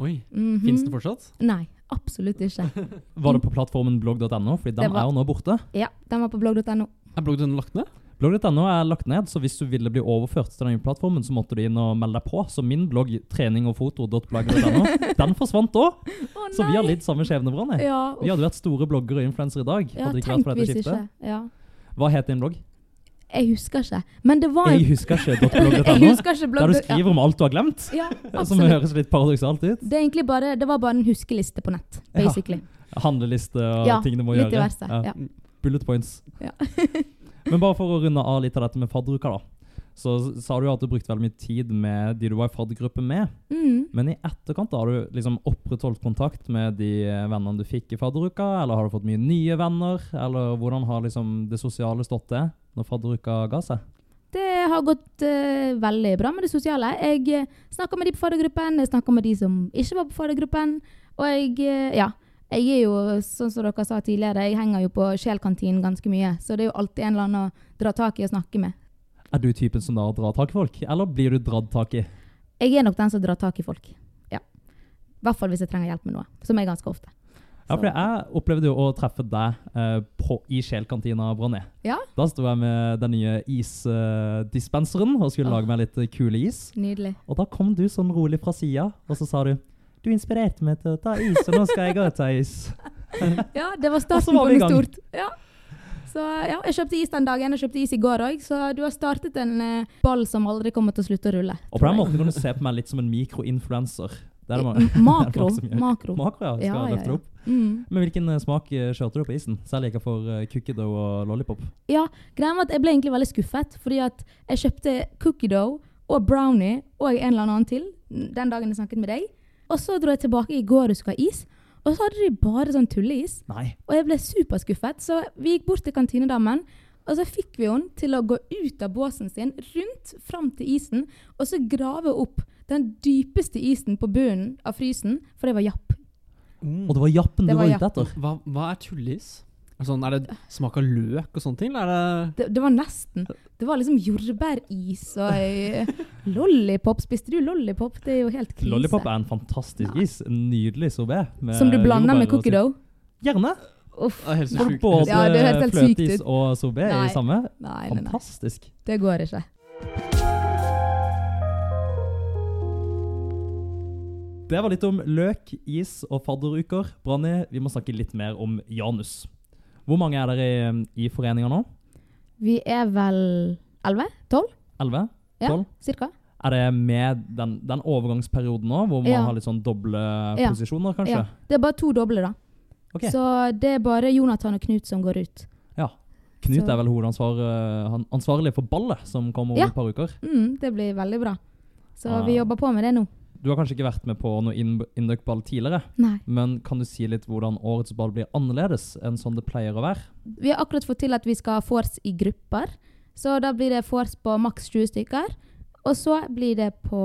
Oi. Mhm. Fins den fortsatt? Nei, absolutt ikke. Var det på plattformen blogg.no? Fordi den var- er jo nå borte. Ja, den var på blogg.no. Er blogg.no lagt ned? Blogg.no er lagt ned, så hvis du ville bli overført til den nye plattformen, så måtte du inn og melde deg på. Så min blogg treningogfoto.blogg.no, den forsvant òg. Oh, Så vi har lidd samme skjebne, Branni. Ja, Vi hadde vært store bloggere og influensere i dag. ja, hadde det ikke vært for dette skiftet. ikke. Ja. Hva het din blogg? Jeg husker ikke. Men det var Jeg husker ikke .blogg.no. Der du skriver om alt du har glemt. Ja, ja Som høres litt paradoksalt ut. Det, bare, det var bare en huskeliste på nett, Ja. basically. Handleliste og Ja, ting du må gjøre. diverse. Ja. Bullet points. Ja. Men bare for å runde av litt av dette med fadderuka, da. Så sa du at du brukte veldig mye tid med de du var i faddergruppe med. Mm. Men i etterkant har du liksom opprettholdt kontakt med de eh, vennene du fikk i fadderuka, eller har du fått mye nye venner? Eller hvordan har liksom det sosiale stått det når fadderuka ga seg? Det har gått uh, veldig bra med det sosiale. Jeg snakker med de på faddergruppen, jeg snakker med de som ikke var på faddergruppen. Og jeg, eh, ja. Jeg er jo, sånn som dere sa tidligere, jeg henger jo på Sjelkantinen ganske mye. Så det er jo alltid en eller annen å dra tak i og snakke med. Er du typen som da drar tak i folk, eller blir du dratt tak i? Jeg er nok den som drar tak i folk. Ja. I hvert fall hvis jeg trenger hjelp med noe, som er ganske ofte. Ja, for jeg opplevde jo å treffe deg eh, på, i Sjelkantina, Bronny. Ja. Da sto jeg med den nye isdispenseren og skulle oh. lage meg litt eh, kule is. Nydelig. Og da kom du sånn rolig fra sida, og så sa du Du inspirerte meg til å ta is, og nå skal jeg òg ta is. Ja, det var Og starten var på noe stort. Ja. Så ja, jeg kjøpte is den dagen. Jeg kjøpte is i går òg, så du har startet en eh, ball som aldri kommer til å slutte å rulle. Og på den måten kan du se på meg litt som en mikroinfluenser. Er Makro. Makro. Makro, ja. Ja, ja, ja. Mm. Men hvilken eh, smak eh, kjørte du på isen? Særlig ikke for uh, cookie dough og lollipop. Ja, greia var at jeg ble egentlig veldig skuffet, fordi at jeg kjøpte cookie dough og brownie og en eller annen til den dagen jeg snakket med deg. Og så dro jeg tilbake i går og skulle ha is, og så hadde de bare sånn tulleis. Nei. Og jeg ble superskuffet, så vi gikk bort til kantinedamen, og så fikk vi henne til å gå ut av båsen sin, rundt fram til isen, og så grave opp den dypeste isen på bunnen av frysen, for det var japp. Og det var jappen Det du var var ute etter. Hva, hva er tullis? Er, det sånn, er det smak av løk og sånne ting? Eller er det Det, det var nesten. Det var liksom jordbæris og eh, lollipop. Spiste du lollipop? Det er jo helt krise. Lollipop er en fantastisk is. En nydelig sorbet. Som du blander med cookie dough? Gjerne. Uff. det er helt så Får du både Ja, det høres helt sykt fløteis og sorbet Nei. i samme? Nei, nei, nei. Fantastisk. Det går ikke. Det var litt om løk, is og fadderuker. Branni, vi må snakke litt mer om Janus. Hvor mange er dere i, i foreninga nå? Vi er vel 11? 12? Elleve? Ja, Tolv? cirka. Er det med den, den overgangsperioden nå, hvor man Ja. har litt sånn doble Ja. posisjoner, kanskje? Ja. Det er bare to doble, da. Okay. Så det er bare Jonathan og Knut som går ut. Ja. Knut Så- er vel hovedansvar, eh, for ballet, som kommer om Ja. et par uker. Mm, det blir veldig bra. Så Ah. vi jobber på med det nå. Du har kanskje ikke vært med på noe Induc-ball tidligere, Nei. men kan du si litt hvordan årets ball blir annerledes enn sånn det pleier å være? Vi har akkurat fått til at vi skal ha vors i grupper. Så da blir det vors på maks 20 stykker. Og så blir det på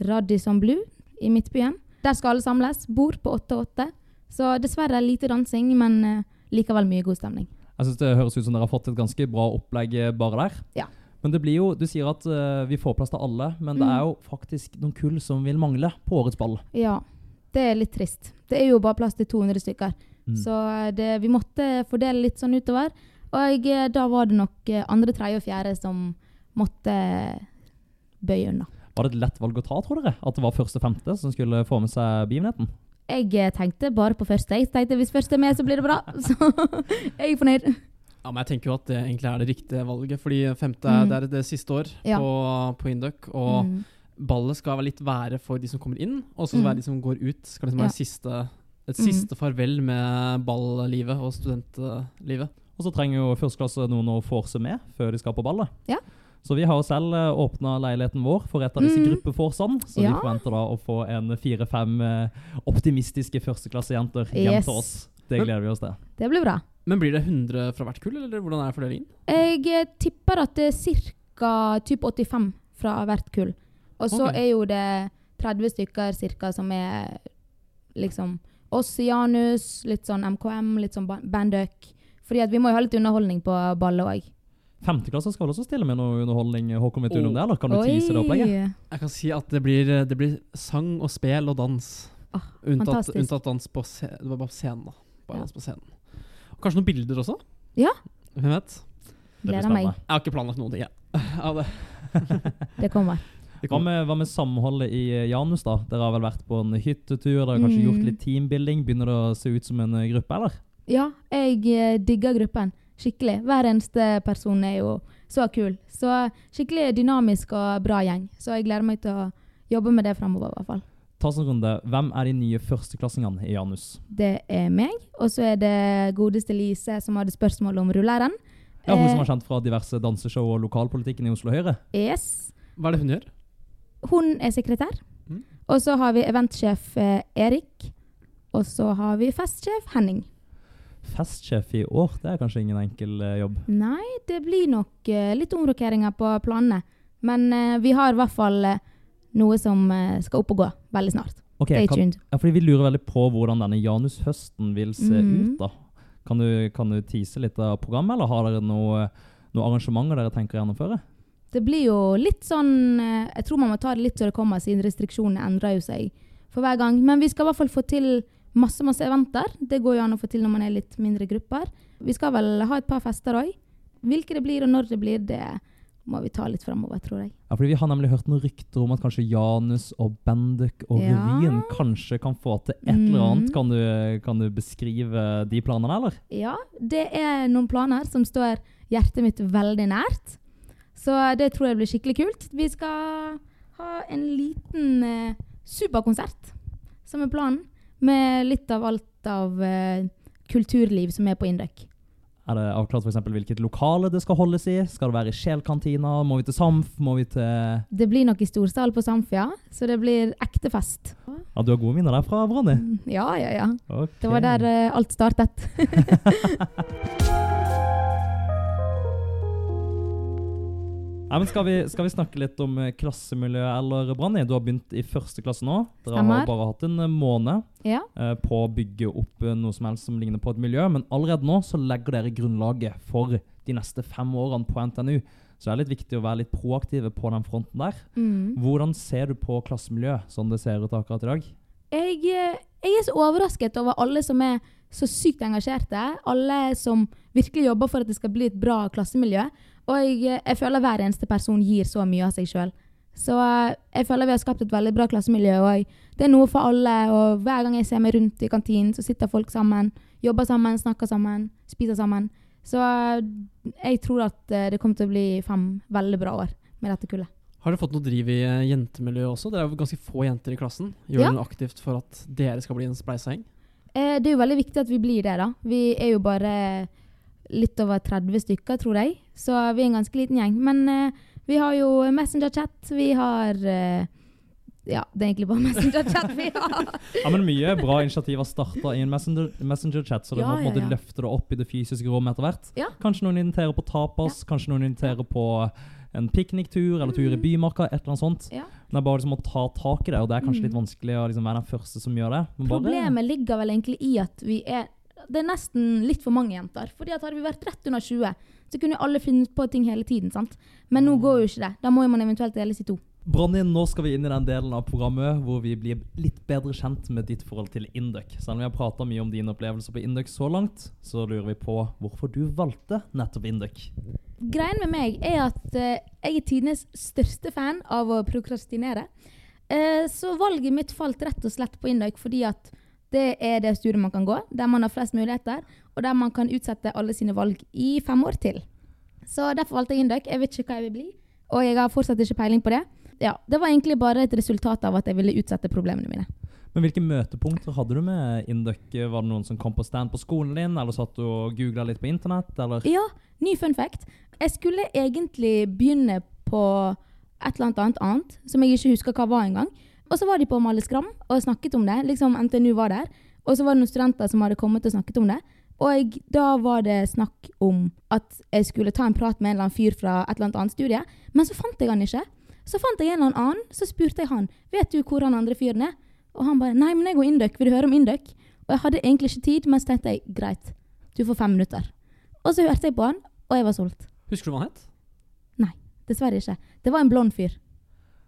Radisson Blue i Midtbyen. Der skal alle samles. Bord på 8-8. Så dessverre lite dansing, men eh, likevel mye god stemning. Jeg synes Det høres ut som dere har fått et ganske bra opplegg eh, bare der. Ja. Men det blir jo, du sier at uh, vi får plass til alle, men det Mm. er jo faktisk noen kull som vil mangle på årets ball. Ja, det er litt trist. Det er jo bare plass til 200 stykker. Mm. Så det, vi måtte fordele litt sånn utover. Og eh, da var det nok eh, andre, tredje og fjerde som måtte bøye unna. Var det et lett valg å ta, tror dere? At det var første femte som skulle få med seg begivenheten? Jeg eh, tenkte bare på første. Jeg tenkte hvis første er med, så blir det bra. Så jeg er fornøyd. Ja, men jeg tenker jo at det egentlig er det riktige valget, fordi femte Mm. er, det er det siste år Ja. på, på Induc, og Mm. ballet skal vel litt være for de som kommer inn, og så Mm. være de som går ut. Skal liksom Ja. være siste, et Mm. siste farvel med ballivet og studentlivet. Og så trenger jo førsteklasse noen å forse med før de skal på ballet. Ja. Så vi har jo selv åpna leiligheten vår for et av disse Mm. gruppeforsene. Så Ja. vi forventer da å få en fire-fem eh, optimistiske førsteklassejenter hjem Yes. til oss. Det gleder vi oss til. Det blir bra. Men blir det 100 fra hvert kull, eller hvordan er fordelingen? Jeg eh, tipper at det er ca. 85 fra hvert kull. Og så okay. er jo det 30 stykker cirka som er liksom oss i Janus, litt sånn MKM, litt sånn ba- bandøk. Fordi at vi må jo ha litt underholdning på ballet òg. Femteklasse skal vel også stille med noe underholdning? Håkon, vet du oh. om det, eller kan du tease det opplegget? Jeg kan si at det blir, det blir sang og spel og dans. Ah, unntatt, unntatt dans på, se, det var bare på scenen. da. Bare Ja. dans på scenen. Og kanskje noen bilder også? Ja. Hvem vet? Gleder meg. Jeg har ikke planlagt noen ting, jeg. Ja, det, Det kommer. Hva med, hva med samholdet i eh, Janus, da? Dere har vel vært på en hyttetur, dere har kanskje Mm. gjort litt teambuilding. Begynner det å se ut som en eh, gruppe, eller? Ja, jeg eh, digger gruppen. Skikkelig. Hver eneste person er jo så kul. Så skikkelig dynamisk og bra gjeng. Så jeg gleder meg til å jobbe med det framover, i hvert fall. Ta oss en runde. Hvem er de nye førsteklassingene i Janus? Det er meg, og så er det godeste Lise som hadde spørsmål om rulleren. Ja, Hun Eh, som er kjent fra diverse danseshow og lokalpolitikken i Oslo Høyre. Yes. Hva er det hun gjør? Hun er sekretær. Mm. Og så har vi eventsjef eh, Erik. Og så har vi festsjef Henning. Festsjef i år, det er kanskje ingen enkel eh, jobb. Nei, det blir nok litt omrokeringer på planene. Men vi har i hvert fall noe som eh, skal opp og gå veldig snart. Ok, Stay kan, ja, fordi Vi lurer veldig på hvordan denne Janus-høsten vil se mm. ut. da. Kan du, kan du tease litt av programmet, eller har dere noe, noe arrangementer dere tenker å gjennomføre? Det blir jo litt sånn eh, Jeg tror man må ta det litt så det kommer, siden restriksjonene endrer jo seg for hver gang. Men vi skal i hvert fall få til masse masse eventer. Det går jo an å få til når man er litt mindre grupper. Vi skal vel ha et par fester òg. Hvilke det blir og når det blir, det må vi ta litt framover, tror jeg. Ja, fordi Vi har nemlig hørt noen rykter om at kanskje Janus og Bendik og Ja. revyen kanskje kan få til et eller annet. Mhm. Kan du, kan du beskrive de planene, eller? Ja, det er noen planer som står hjertet mitt veldig nært. Så det tror jeg blir skikkelig kult. Vi skal ha en liten eh, superkonsert, som er planen. Med litt av alt av eh, kulturliv som er på Induc. Er det avklart eksempel hvilket lokale det skal holdes i? Skal det være i Sjelkantina? Må vi til Samf? Må vi til Det blir nok i storsal på Samf, ja. så det blir ekte fest. Ja, Du har gode minner derfra, Branni? Ja, ja, ja. Okay. Det var der uh, alt startet. Nei, men skal vi, skal vi snakke litt om eh, klassemiljø, eller Branni? Du har begynt i første klasse nå. Dere Stemmer. har bare hatt en eh, måned Ja. eh, på å bygge opp eh, noe som helst som ligner på et miljø, men allerede nå så legger dere grunnlaget for de neste fem årene på NTNU. Så det er litt viktig å være litt proaktive på den fronten der. Mm. Hvordan ser du på klassemiljøet sånn det ser ut akkurat i dag? Jeg, jeg er så overrasket over alle som er så sykt engasjerte. Alle som virkelig jobber for at det skal bli et bra klassemiljø. Og jeg, eh, jeg føler hver eneste person gir så mye av seg sjøl. Så eh, jeg føler vi har skapt et veldig bra klassemiljø. Og det er noe for alle. Og hver gang jeg ser meg rundt i kantinen, så sitter folk sammen, jobber sammen, snakker sammen, spiser sammen. Så eh, jeg tror at det kommer til å bli fem veldig bra år med dette kullet. Har dere fått noe driv i jentemiljøet også? Dere er jo ganske få jenter i klassen. Gjør Ja. dere aktivt for at dere skal bli en spleisegjeng? Eh, det er jo veldig viktig at vi blir det, da. Vi er jo bare litt over 30 stykker, tror jeg. Så vi er en ganske liten gjeng. Men eh, vi har jo Messenger-chat. Vi har eh, Ja, det er egentlig bare Messenger-chat vi har. Ja, men Mye bra initiativ har starta i en messenger- messenger-chat, så du Ja, må på en måte ja, ja. løfte det opp i det fysiske rommet etter hvert. Ja. Kanskje noen inviterer på tapas, kanskje noen inviterer på en pikniktur eller tur i bymarka, et eller annet sånt. Ja. Det er bare liksom å ta tak i det, og det er kanskje Mm. litt vanskelig å liksom være den første som gjør det. Problemet ligger vel egentlig i at vi er det er nesten litt for mange jenter. Fordi at hadde vi vært rett under 20, så kunne jo alle funnet på ting hele tiden. sant? Men nå går jo ikke det. Da må jo man eventuelt deles i to. Bronny, nå skal vi inn i den delen av programmet hvor vi blir litt bedre kjent med ditt forhold til Induc. Selv om vi har prata mye om dine opplevelser på Induc så langt, så lurer vi på hvorfor du valgte nettopp Induc. Greien med meg er at uh, jeg er tidenes største fan av å prokrastinere. Uh, så valget mitt falt rett og slett på Induc fordi at det er det studiet man kan gå, der man har flest muligheter, og der man kan utsette alle sine valg i fem år til. Så derfor valgte jeg Induc. Jeg vet ikke hva jeg vil bli, og jeg har fortsatt ikke peiling på det. Ja, Det var egentlig bare et resultat av at jeg ville utsette problemene mine. Men hvilke møtepunkter hadde du med Induc? Var det noen som kom på stand på skolen din, eller satt du og googla litt på internett, eller? Ja, ny fun fact. Jeg skulle egentlig begynne på et eller annet annet, som jeg ikke husker hva var engang. Og så var de på Male Skram og snakket om det. Liksom NTNU var der. Og så var det noen studenter som hadde kommet og snakket om det. Og da var det snakk om at jeg skulle ta en prat med en eller annen fyr fra et eller annet studie. Men så fant jeg han ikke. Så fant jeg en eller annen, så spurte jeg han vet du hvor han andre fyren er. Og han bare nei, men jeg går Induc, vil du høre om Induc? Og jeg hadde egentlig ikke tid, men så tenkte jeg greit, du får fem minutter. Og så hørte jeg på han, og jeg var solgt. Husker du hva han het? Dessverre ikke. Det var en blond fyr.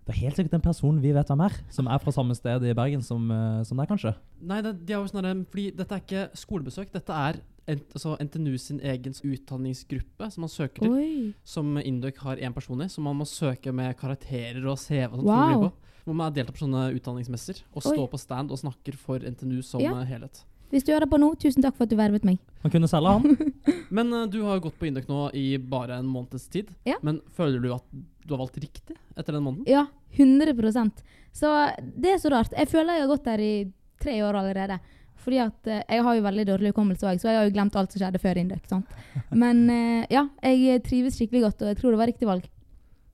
Det er helt sikkert en person vi vet hvem er, som er fra samme sted i Bergen som, eh, som deg, kanskje. Nei, det, de er jo snarere, der, fordi dette er ikke skolebesøk. Dette er ent, altså NTNU sin egen utdanningsgruppe som man søker til. Oi. Som Induc har én person i, som man må søke med karakterer og CV. og sånt. Wow. Hvor man deltar på sånne utdanningsmesser og står på stand og snakker for NTNU som Ja. eh, helhet. Hvis du hører på nå, tusen takk for at du vervet meg. Man kunne selge han. Men uh, du har gått på Induc nå i bare en måneds tid. Ja. Men føler du at du har valgt riktig etter den måneden? Ja, 100% Så det er så rart. Jeg føler jeg har gått der i tre år allerede. Fordi at eh, jeg har jo veldig dårlig hukommelse òg, så jeg har jo glemt alt som skjedde før Induk. sant? Men eh, ja, jeg trives skikkelig godt, og jeg tror det var riktig valg.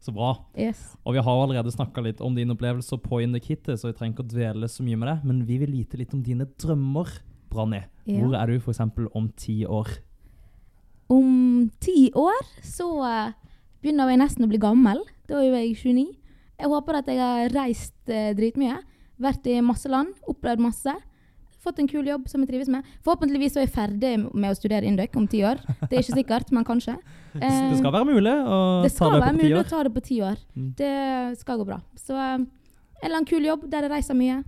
Så bra. Yes. Og vi har jo allerede snakka litt om dine opplevelser på Induk hittil, så vi trenger ikke å dvele så mye med det. Men vi vil vite litt om dine drømmer, Branni. Ja. Hvor er du f.eks. om ti år? Om ti år så eh, begynner jeg nesten å bli gammel. Da er jeg 29. Jeg håper at jeg har reist eh, dritmye. Vært i masse land, opplevd masse. Fått en kul jobb som jeg trives med. Forhåpentligvis er jeg ferdig med å studere Induc om ti år. Det er ikke sikkert, men kanskje. Det Eh, skal være mulig å det ta skal det være på ti mulig å ta det på ti år. Mm. Det skal gå bra. Så eh, en eller annen kul jobb der jeg reiser mye.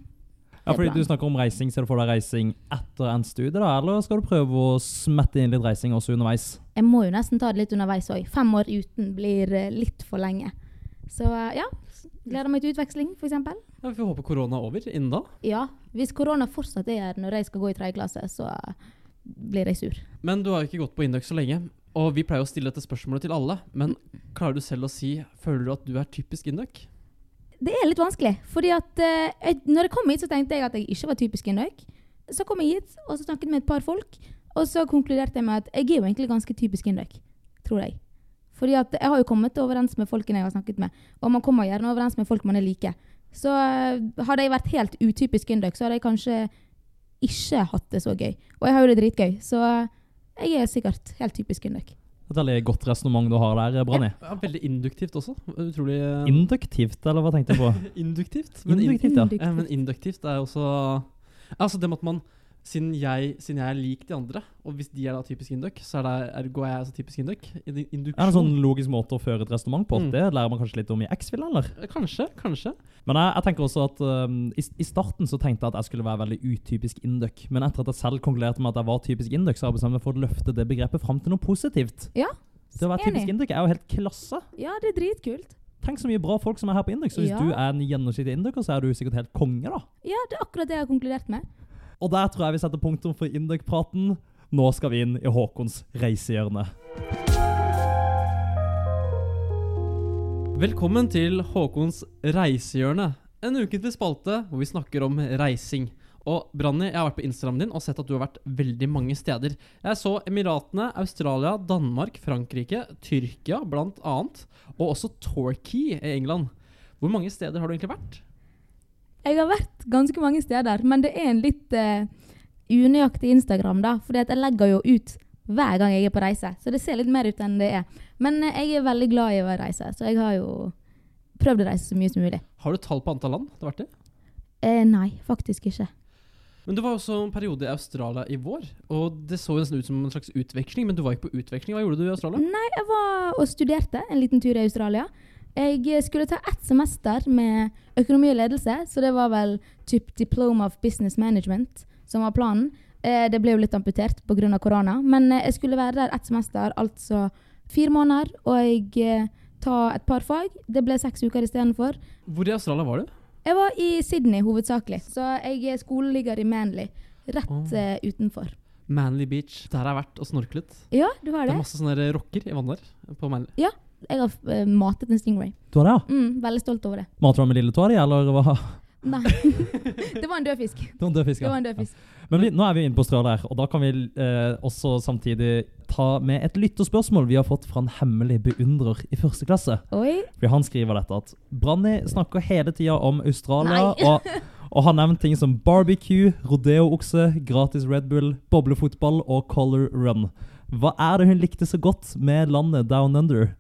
Ja, fordi du snakker om reising, Ser du for deg reising etter endt studie, da? Eller skal du prøve å smette inn litt reising også underveis? Jeg må jo nesten ta det litt underveis òg. Fem år uten blir eh, litt for lenge. Så eh, ja, gleder meg til utveksling, f.eks. Ja, vi får håpe korona er over innen da. Ja, hvis korona fortsatt er her når jeg skal gå i tredje klasse, så eh, blir jeg sur. Men du har jo ikke gått på Induc så lenge. Og vi pleier å stille dette spørsmålet til alle. Men klarer du selv å si Føler du at du er typisk Induc? Det er litt vanskelig, fordi at eh, jeg, når jeg kom hit, så tenkte jeg at jeg ikke var typisk Induc. Så kom jeg hit og så snakket med et par folk, og så konkluderte jeg med at jeg er jo egentlig ganske typisk Induc, tror jeg. Fordi at jeg har jo kommet overens med folkene jeg har snakket med, og man kommer gjerne overens med folk man er like. Så eh, hadde jeg vært helt utypisk indøk, så hadde jeg kanskje ikke hatt det så gøy. Og jeg har jo det dritgøy, så eh, jeg er sikkert helt typisk Induc. Et veldig godt resonnement du har der, Branni. Ja, veldig induktivt også. Utrolig uh... Induktivt, eller hva tenkte jeg på? Induktivt. Men, in- Induktivt, ja. Induktivt. Eh, men induktivt er også Altså det med at man siden jeg, siden jeg er lik de andre, og hvis de er da typisk induc, så er det, ergo er jeg altså typisk induc. Induksjon. Er det en sånn logisk måte å føre et resonnement på? Mm. Det lærer man kanskje litt om i X-Fill, eller? Kanskje, kanskje. Men jeg, jeg tenker også at um, i, i starten så tenkte jeg at jeg skulle være veldig utypisk induc. Men etter at jeg selv konkluderte med at jeg var typisk induc, så har jeg bestemt meg for å løfte det begrepet fram til noe positivt. Ja, Det å være typisk enig. er jo helt klasse. Ja, det er dritkult. Tenk så mye bra folk som er her på Induk. Så hvis Ja. du er en gjennomsnittlig induker, så er du sikkert helt konge, da. Ja, det er akkurat det jeg har konkludert med. Og der tror jeg vi setter punktum for Indøk-praten. Nå skal vi inn i Håkons reisehjørne. Velkommen til Håkons reisehjørne. En ukentlig spalte hvor vi snakker om reising. Og Branni, jeg har vært på Instagram din og sett at du har vært veldig mange steder. Jeg så Emiratene, Australia, Danmark, Frankrike, Tyrkia blant annet. Og også Torquay i England. Hvor mange steder har du egentlig vært? Jeg har vært ganske mange steder, men det er en litt uh, unøyaktig Instagram, da. Fordi jeg legger jo ut hver gang jeg er på reise, så det ser litt mer ut enn det er. Men uh, jeg er veldig glad i å reise, så jeg har jo prøvd å reise så mye som mulig. Har du tall på antall land du har vært i? Uh, nei, faktisk ikke. Men det var også en periode i Australia i vår, og det så nesten ut som en slags utveksling. Men du var ikke på utveksling. Hva gjorde du i Australia? Nei, jeg var og studerte en liten tur i Australia. Jeg skulle ta ett semester med økonomi og ledelse, så det var vel typ diploma of business management som var planen. Eh, det ble jo litt amputert pga. korona, men eh, jeg skulle være der ett semester, altså fire måneder, og jeg eh, ta et par fag. Det ble seks uker istedenfor. Hvor i Australia var du? Jeg var i Sydney hovedsakelig, så jeg er skoleligger i Manly. Rett Oh. eh, utenfor. Manly Beach. Der har jeg vært og snorklet. Ja, du har Det det? er masse sånne rocker i vannet der. På Manly. Jeg har eh, matet en stingray. Du har det, ja? Mm, veldig stolt over det. Mater du den med lille tåa di, eller hva? Nei. det var en død fisk. Det var en død fisk, Det var ja. en død fisk. Men vi, nå er vi inne på Australia, her, og da kan vi eh, også samtidig ta med et lytterspørsmål vi har fått fra en hemmelig beundrer i første klasse. Oi. For han skriver dette at Branni snakker hele tida om Australia, og, og har nevnt ting som barbecue, rodeo-okse, gratis Red Bull, boblefotball og color run. Hva er det hun likte så godt med landet Down Under?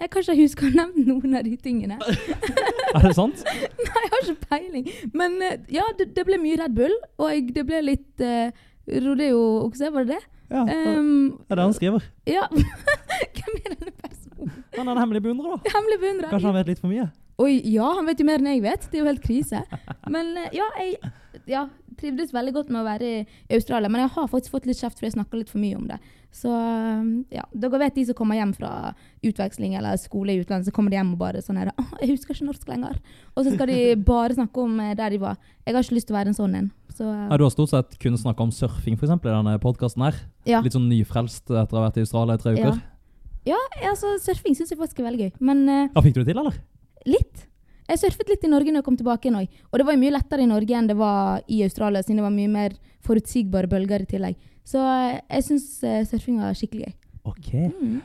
Jeg kan ikke huske å ha nevnt noen av de tingene. Er det sant? Nei, jeg har ikke peiling. Men eh, ja, det, det ble mye Red Bull, og det ble litt uh, rodeo-okse, var det det? Ja, det Um, er det han skriver. ja. Hvem er denne personen? Han er en hemmelig beundrer, da. Hemmelig beundrer. Kanskje han vet litt for mye? Oi, ja, han vet jo mer enn jeg vet. Det er jo helt krise. Men eh, ja, jeg ja, trivdes veldig godt med å være i Australia. Men jeg har faktisk fått litt kjeft fordi jeg snakker litt for mye om det. Så eh, ja, dere vet de som kommer hjem fra utveksling eller skole i utlandet, så kommer de hjem og bare sånn her 'Å, Jeg husker ikke norsk lenger. Og så skal de bare snakke om eh, der de var. Jeg har ikke lyst til å være en sånn en. Så eh, Ja, du har stort sett kun snakka om surfing for eksempel, i denne podkasten her. ja. Litt sånn nyfrelst etter å ha vært i Australia i tre uker. ja, altså surfing syns jeg faktisk er veldig gøy. Men uh, Ja, Fikk du det til, eller? Jeg surfet litt i Norge når jeg kom tilbake igjen òg. Og det var jo mye lettere i Norge enn det var i Australia, siden det var mye mer forutsigbare bølger i tillegg. Så eh, jeg syns uh, surfing var skikkelig gøy. Ok. Mm.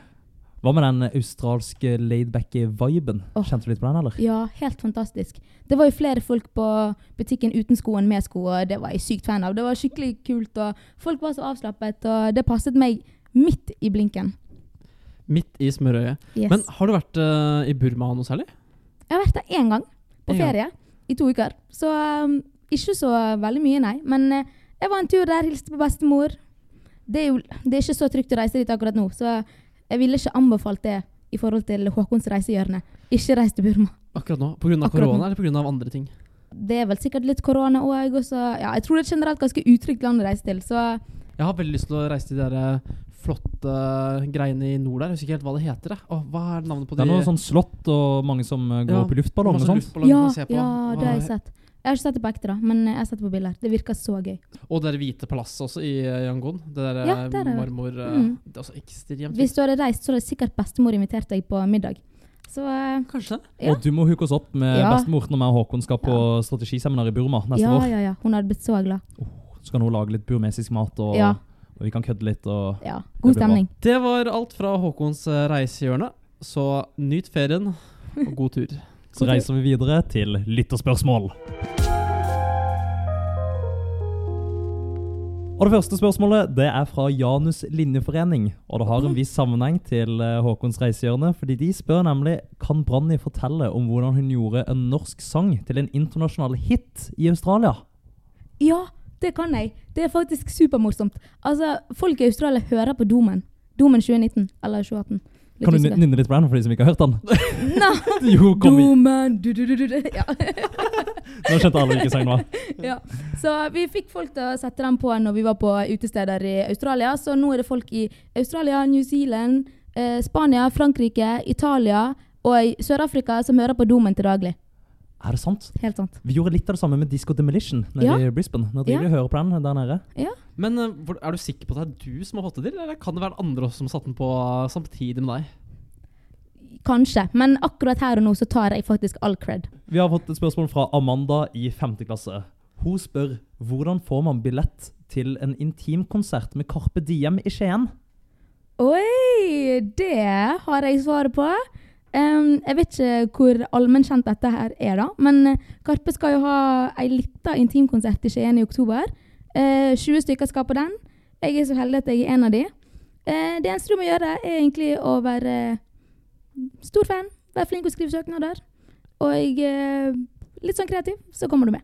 Hva med den australske laidbacke viben? Oh. Kjente du litt på den, eller? Ja, helt fantastisk. Det var jo flere folk på butikken uten sko enn med sko, og det var jeg sykt fan av. Det var skikkelig kult, og folk var så avslappet, og det passet meg midt i blinken. Midt i smørøyet. Yes. Men har du vært uh, i Burma noe særlig? Jeg har vært der én gang, på ferie, i to uker. Så um, ikke så veldig mye, nei. Men uh, jeg var en tur der, hilste på bestemor. Det er jo det er ikke så trygt å reise dit akkurat nå, så jeg ville ikke anbefalt det i forhold til Håkons reisehjørne. Ikke reis til Burma. Akkurat nå? Pga. Akkurat nå. korona, eller pga. andre ting? Det er vel sikkert litt korona òg, Ja, jeg tror det er generelt ganske utrygt land å reise til, så Jeg har veldig lyst til å reise til de eh, flotte greiene i nord der. Jeg husker ikke helt hva det heter. Åh, hva er navnet på de Det er noe sånn slott og mange som eh, går Ja, opp i luftballong og sånt. Ja, ja, det har jeg sett. Jeg har ikke sett det på ekte, da, men jeg har sett det på bilder. Det virker så gøy. Og det der hvite palasset også i eh, Yangon. Det der Ja, det der er marmor... eh, Mm. Det er også ekstremt Hvis du hadde reist, så hadde sikkert bestemor invitert deg på middag. Så eh. Kanskje. Ja. Og du må hooke oss opp med Ja. bestemor når vi og Håkon skal på strategiseminar i Burma neste ja, år. ja, ja. Hun hadde blitt så glad. Så kan hun lage litt burmesisk mat, og, Ja. Og vi kan kødde litt. og... Ja. Det God blir bra. stemning. Det var alt fra Håkons eh, reisehjørne. Så nyt ferien, og god tur. Så reiser vi videre til lytterspørsmål. Og Det første spørsmålet det er fra Janus linjeforening. Og det har en viss sammenheng til eh, Håkons reisehjørne. fordi De spør nemlig kan Branni fortelle om hvordan hun gjorde en norsk sang til en internasjonal hit i Australia. Ja, det kan jeg. Det er faktisk supermorsomt. Altså, folk i Australia hører på Domen. Domen 2019 eller 2018. Litt Kan du nynne litt den for de som ikke har hørt den? Nei, Jo, kom. Domen du, du, du, du. Ja. Nå skjønte alle hvilken sang det var. ja. Så vi fikk folk til å sette den på når vi var på utesteder i Australia. Så nå er det folk i Australia, New Zealand, eh, Spania, Frankrike, Italia og Sør-Afrika som hører på Domen til daglig. Er det sant? Helt sant. Vi gjorde litt av det samme med Disco Demolition nede Ja. i Brisbane. Nå driver Ja. hører på den der nede. Ja. Men eh, er du sikker på at det er du som har fått det til, eller kan det være andre også som har satt den på eh, samtidig med deg? Kanskje, men akkurat her og nå så tar jeg faktisk all cred. Vi har fått et spørsmål fra Amanda i 5. klasse. Hun spør hvordan får man billett til en intimkonsert med Carpe Diem i Skien? Oi, det har jeg svaret på. Em, jeg vet ikke hvor allmennkjent dette her er, da. Men eh, Karpe skal jo ha ei lita intimkonsert i Skien i oktober. Uh, 20 stykker skal på den. Jeg er så heldig at jeg er en av de. Uh, det eneste du må gjøre, er egentlig å være uh, stor fan. Være flink til å skrive søknader. Og eh, litt sånn kreativ, så kommer du med.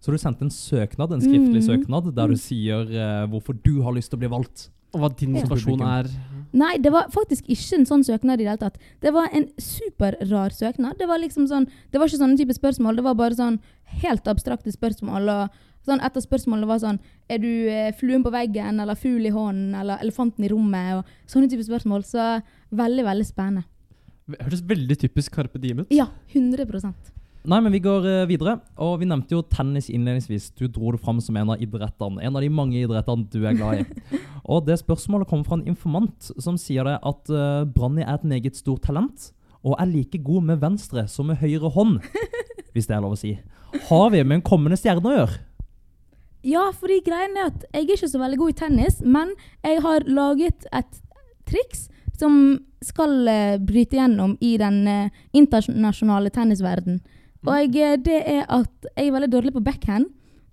Så du sendte en søknad, en skriftlig Mm. søknad der du sier eh, hvorfor du har lyst til å bli valgt. Og hva din Ja. motivasjon er. Nei, det var faktisk ikke en sånn søknad i det hele tatt. Det var en superrar søknad. Det var liksom sånn, det var ikke sånne type spørsmål, det var bare sånn helt abstrakte spørsmål. og sånn Et av spørsmålene var sånn Er du eh, fluen på veggen, eller fugl i hånden, eller elefanten i rommet? og Sånne type spørsmål. Så veldig, veldig spennende. Hørtes veldig typisk Carpe Diem ut. Ja, 100 Nei, men vi går eh, videre. Og vi nevnte jo tennis innledningsvis. Du dro det fram som en av idrettene. En av de mange idrettene du er glad i. og det spørsmålet kommer fra en informant som sier det at uh, Branni er et meget stort talent. Og er like god med venstre som med høyre hånd. Hvis det er lov å si. Har vi med en kommende stjerne å gjøre? Ja, fordi greien er at jeg er ikke så veldig god i tennis, men jeg har laget et triks som skal uh, bryte gjennom i den uh, internasjonale tennisverden. Og eh, det er at jeg er veldig dårlig på backhand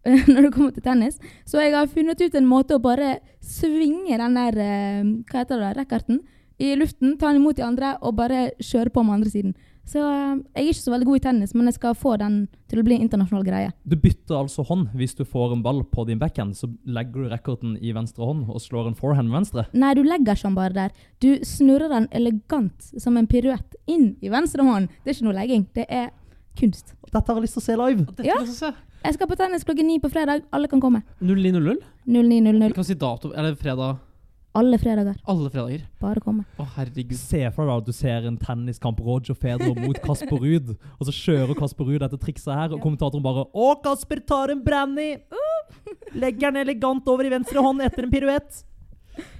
når det kommer til tennis. Så jeg har funnet ut en måte å bare svinge den der eh, hva heter det, rackerten i luften, ta den imot de andre og bare kjøre på med andre siden. Så eh, jeg er ikke så veldig god i tennis, men jeg skal få den til å bli en internasjonal greie. Du bytter altså hånd. Hvis du får en ball på din backhand, så legger du racketen i venstre hånd og slår en forehand med venstre. Nei, du legger ikke den bare der. Du snurrer den elegant som en piruett inn i venstre hånd. Det er ikke noe legging, det er kunst. Dette har jeg lyst til å se live. Dette Ja. jeg se. Jeg skal på tennis klokken ni på fredag. Alle kan komme. 0900. 09.00. Vi kan si dato det fredag. Alle fredager. Alle fredager. Bare komme. Å, herregud. Se for deg at du ser en tenniskamp Roger Federer mot Kasper Ruud, og så kjører Kasper Ruud dette trikset her, og kommentatoren bare Å, Kasper tar en brandy! Legger den elegant over i venstre hånd etter en piruett.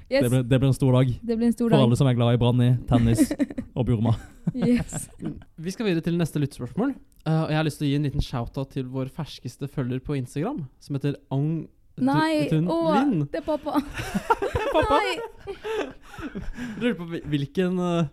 Yes. Det, blir, det blir en stor dag Det blir en stor for alle som er glad i brandy, tennis og Burma. Yes. Vi skal videre til neste lyttespørsmål. Uh, jeg har lyst til å gi en liten shout-out til vår ferskeste følger på Instagram, som heter Ang... Nei, Tun- å, Linn. det er pappa. Pappa. Nei. Lurer på hvilken uh,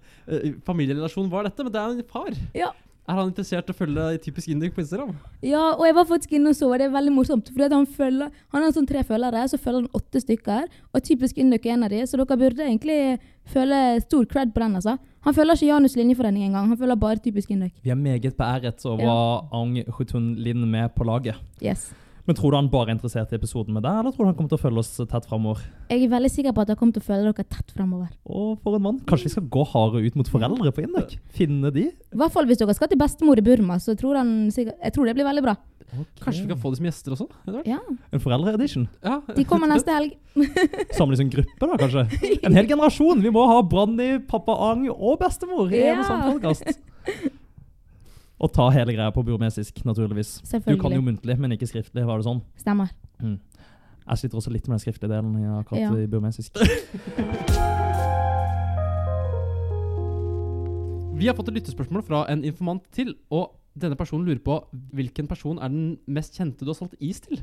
familierelasjon var dette, men det er en far. Ja. Er han interessert i å følge typisk Induk på Instagram? Ja, og jeg var faktisk inne og så, og det er veldig morsomt. For han, følger, han har sånn tre følgere, så følger han åtte stykker. Og typisk Induk er en av de, så dere burde egentlig føle stor cred på den. altså. Han følger ikke Janus linjeforening engang, han følger bare typisk Induk. Vi er meget beæret over ha Ang Hutun Linn med på laget. Yes. Men tror du han bare er interessert i episoden med deg, eller tror du han kommer til å følge oss tett framover? Jeg er veldig sikker på at jeg kommer til å følge dere tett fremover. Å, for en mann. Kanskje vi skal gå hardere ut mot foreldre på Induk? Finne de? I hvert fall hvis dere skal til bestemor i Burma, så tror han jeg tror det blir veldig bra. Kanskje vi kan få dem som gjester også? Ja, En foreldreedition? Ja. De kommer neste helg. Samles en gruppe, da, kanskje? En hel generasjon! Vi må ha Branni, pappa Ang og bestemor i en og Ja. samme podkast. Og ta hele greia på burmesisk, naturligvis. Du kan jo muntlig, men ikke skriftlig. Var det sånn? Stemmer. Jeg sliter også litt med den skriftlige delen jeg har kalt Ja. i burmesisk. Vi har fått et lyttespørsmål fra en informant til, og denne personen lurer på hvilken person er den mest kjente du har solgt is til?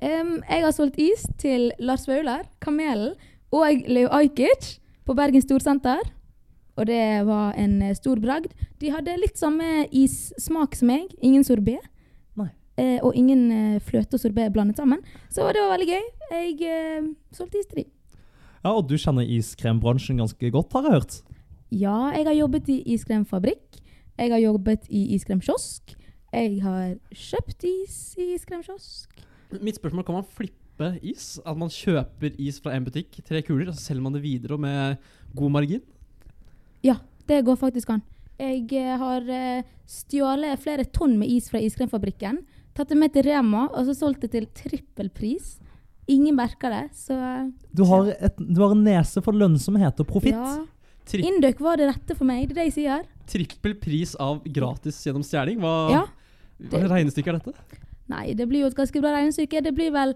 Um, jeg har solgt is til Lars Vaular, Kamelen og Leo Ajkic på Bergen Storsenter. Og det var en eh, stor bragd. De hadde litt samme issmak som meg. Ingen sorbé. Eh, og ingen eh, fløte og sorbé blandet sammen. Så det var veldig gøy. Jeg eh, solgte is til dem. Ja, Og du kjenner iskrembransjen ganske godt, har jeg hørt? Ja, jeg har jobbet i iskremfabrikk. Jeg har jobbet i iskremkiosk. Jeg har kjøpt is i iskremkiosk. Mitt spørsmål kan man flippe is? At man kjøper is fra en butikk, tre kuler, og så selger man det videre med god margin? Ja, det går faktisk an. Jeg eh, har eh, stjålet flere tonn med is fra iskremfabrikken. Tatt det med til Rema og så solgt det til trippelpris. Ingen merker det, så Du har, et, du har en nese for lønnsomhet og profitt. ja. Tri Induk var det rette for meg. Det er det jeg sier. trippel pris av gratis gjennom stjeling? Hva, Ja. hva slags regnestykke er dette? Nei, det blir jo et ganske bra regnestykke. Det blir vel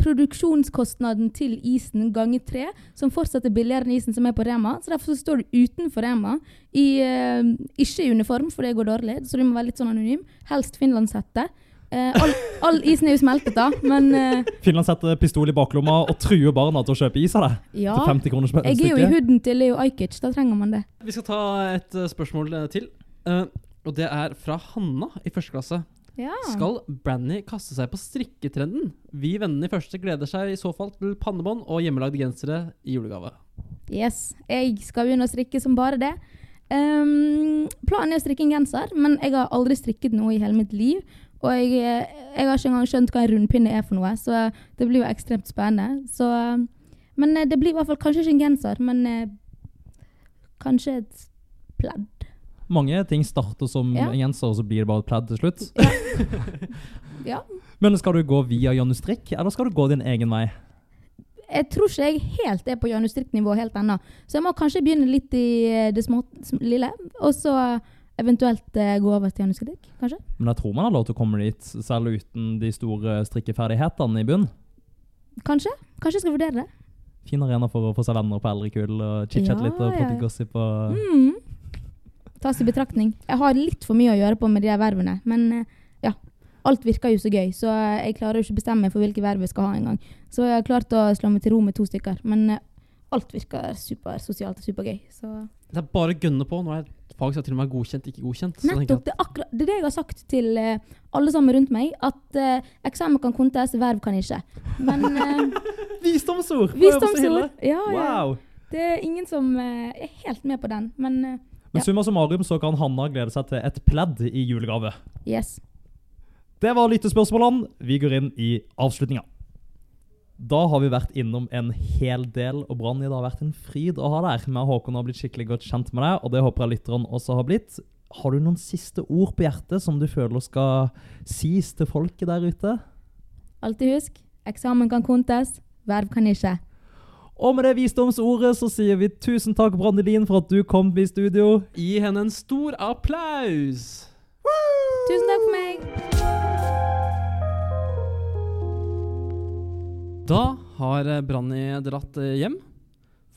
produksjonskostnaden til isen ganger tre, som fortsatt er billigere enn isen som er på Rema. Så derfor så står du utenfor Rema, i, uh, ikke i uniform, for det går dårlig, så du må være litt sånn anonym. Helst finlandshette. Uh, all, all isen er jo smeltet, da, men uh, Finland setter pistol i baklomma og truer barna til å kjøpe is av deg. ja. Til 50 kroner stykket. Jeg er jo i huden til Leo Ajkic, da trenger man det. Vi skal ta et eh, spørsmål eh, til. Uh, og det er fra Hanna i første klasse. Ja. Skal Branny kaste seg på strikketrenden? Vi vennene i første gleder seg i så fall til pannebånd og hjemmelagde gensere i julegave. Yes, jeg skal begynne å strikke som bare det. Um, planen er å strikke en genser, men jeg har aldri strikket noe i hele mitt liv. Og jeg, jeg har ikke engang skjønt hva en rundpinne er for noe, så det blir jo ekstremt spennende. Så, men eh, det blir i hvert fall kanskje ikke en genser, men eh, kanskje et pledd. Mange ting starter som Ja. en genser, og så blir det bare et pledd til slutt. Ja. Men skal du gå via Janne Strikk, eller skal du gå din egen vei? Jeg tror ikke jeg helt er på Janustrikk-nivå helt ennå, så jeg må kanskje begynne litt i eh, det små, lille, og så eventuelt eh, gå over til Janustrikk, kanskje. Men jeg tror man har lov til å komme dit, selv uten de store strikkeferdighetene i bunn. Kanskje? Kanskje jeg skal vurdere det. Fin arena for å få seg venner på eldre kull og chit-chat Ja, litt og ja, prate ja. gossip og Mm. Tas i betraktning. Jeg har litt for mye å gjøre på med de vervene, men eh, ja. Alt virker jo så gøy, så eh, jeg klarer jo ikke å bestemme meg for hvilke verv jeg skal ha engang. Så jeg har klart å slå meg til ro med to stykker, men eh, alt virker supersosialt og supergøy. Så Det er bare å gønne på. Nå er fag som til og med er godkjent, ikke godkjent. Så nettopp. Det er, akkurat, det er det jeg har sagt til alle sammen rundt meg, at uh, eksamen kan kontes, verv kan ikke. Men uh, Visdomsord! visdomsord ja, ja. Wow! Det er ingen som er helt med på den, men Men Ja. summa summarum så kan Hanna glede seg til et pledd i julegave. yes. Det var lyttespørsmålene. Vi går inn i avslutninga. Da har vi vært innom en hel del, og Branni, det har vært en fryd å ha deg. her. Håkon har blitt skikkelig godt kjent med deg, og det håper jeg lytterne også har blitt. Har du noen siste ord på hjertet som du føler skal sies til folket der ute? Alltid husk, eksamen kan kontes, verv kan ikke. Og med det visdomsordet så sier vi tusen takk, Brandelin, for at du kom i studio. Gi henne en stor applaus! Tusen takk for meg. Da har eh, Branni dratt eh, hjem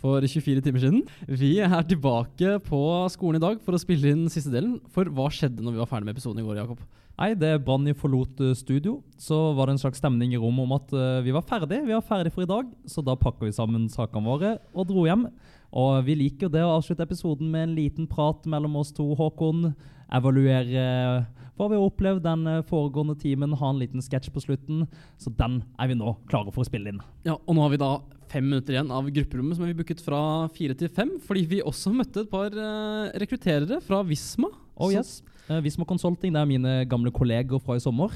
for 24 timer siden. Vi er tilbake på skolen i dag for å spille inn siste delen. For hva skjedde når vi var ferdig med episoden i går, Jakob? Nei, det Branni forlot eh, studio, så var det en slags stemning i rommet om at uh, vi var ferdig. Vi var ferdig for i dag, så da pakka vi sammen sakene våre og dro hjem. Og vi liker jo det å avslutte episoden med en liten prat mellom oss to, Håkon. Evaluere hva vi har opplevd den eh, foregående timen, ha en liten sketsj på slutten. Så den er vi nå klare for å spille inn. Ja, og nå har vi da fem minutter igjen av grupperommet som vi booket fra fire til fem, fordi vi også møtte et par eh, rekrutterere fra Visma. Oh Så- yes. Uh, Visma Consulting det er mine gamle kolleger fra i sommer.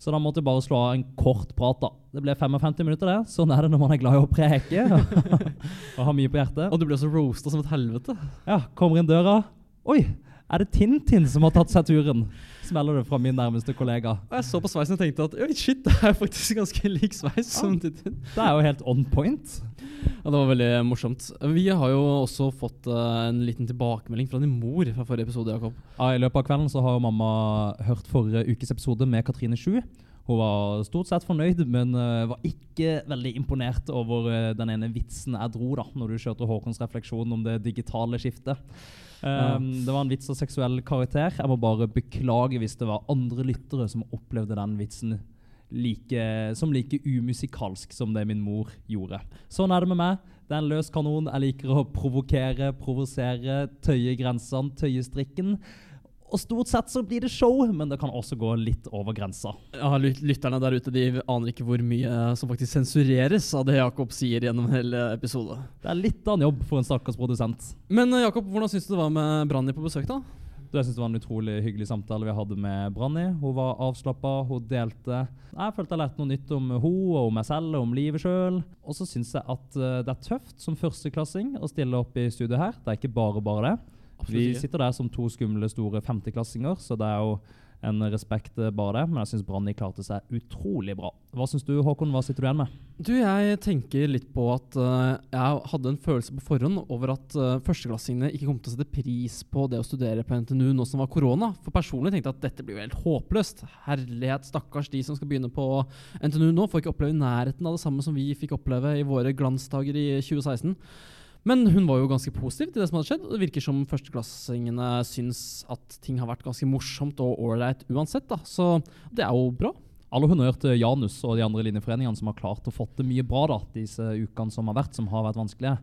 Så da måtte jeg bare slå av en kort prat. da. Det ble 55 minutter, det. Sånn er det når man er glad i å preke og har mye på hjertet. Og du ble også roasta som et helvete. Ja, Kommer inn døra. Oi, er det Tintin som har tatt seg turen? Smeller det fra min nærmeste kollega. Og jeg så på sveisen og tenkte at oi, shit, det er faktisk ganske lik sveis som Tintin. Det er jo helt on point. Ja, det var veldig morsomt. Vi har jo også fått uh, en liten tilbakemelding fra din mor fra forrige episode, Jakob. Ja, I løpet av kvelden så har mamma hørt forrige ukes episode med Katrine Sju. Hun var stort sett fornøyd, men uh, var ikke veldig imponert over uh, den ene vitsen jeg dro da, når du kjørte Håkons refleksjon om det digitale skiftet. Um, Det var en vits av seksuell karakter. Jeg må bare beklage hvis det var andre lyttere som opplevde den vitsen like, som like umusikalsk som det min mor gjorde. Sånn er det med meg. Det er en løs kanon. Jeg liker å provokere, provosere, tøye grensene, tøye strikken. Og stort sett så blir det show, men det kan også gå litt over grensa. Ja, lyt- Lytterne der ute de aner ikke hvor mye som faktisk sensureres av det Jakob sier gjennom hele episode. Det er litt av en jobb for en stakkars produsent. Men eh, Jakob, hvordan syns du det var med Branni på besøk, da? Du, Jeg synes det var en utrolig hyggelig samtale vi hadde med Branni. Hun var avslappa, hun delte. Jeg følte jeg lærte noe nytt om hun og om meg selv og om livet sjøl. Og så syns jeg at eh, det er tøft som førsteklassing å stille opp i studio her. Det er ikke bare bare det. Vi sitter der som to skumle, store femteklassinger, så det er jo en respekt eh, bare det. Men jeg syns Branni klarte seg utrolig bra. Hva syns du, Håkon? Hva sitter du igjen med? Du, jeg tenker litt på at uh, jeg hadde en følelse på forhånd over at uh, førsteklassingene ikke kom til å sette pris på det å studere på NTNU nå som var korona. For personlig tenkte jeg at dette blir jo helt håpløst. Herlighet, stakkars de som skal begynne på NTNU nå, får ikke oppleve i nærheten av det samme som vi fikk oppleve i våre glansdager i 2016. Men hun var jo ganske positiv til det som hadde skjedd. Det virker som førsteklassingene syns at ting har vært ganske morsomt og ålreit uansett. da. Så det er jo bra. All honnør til Janus og de andre linjeforeningene som har klart å fått det mye bra da, disse ukene som har vært, som har vært vanskelige.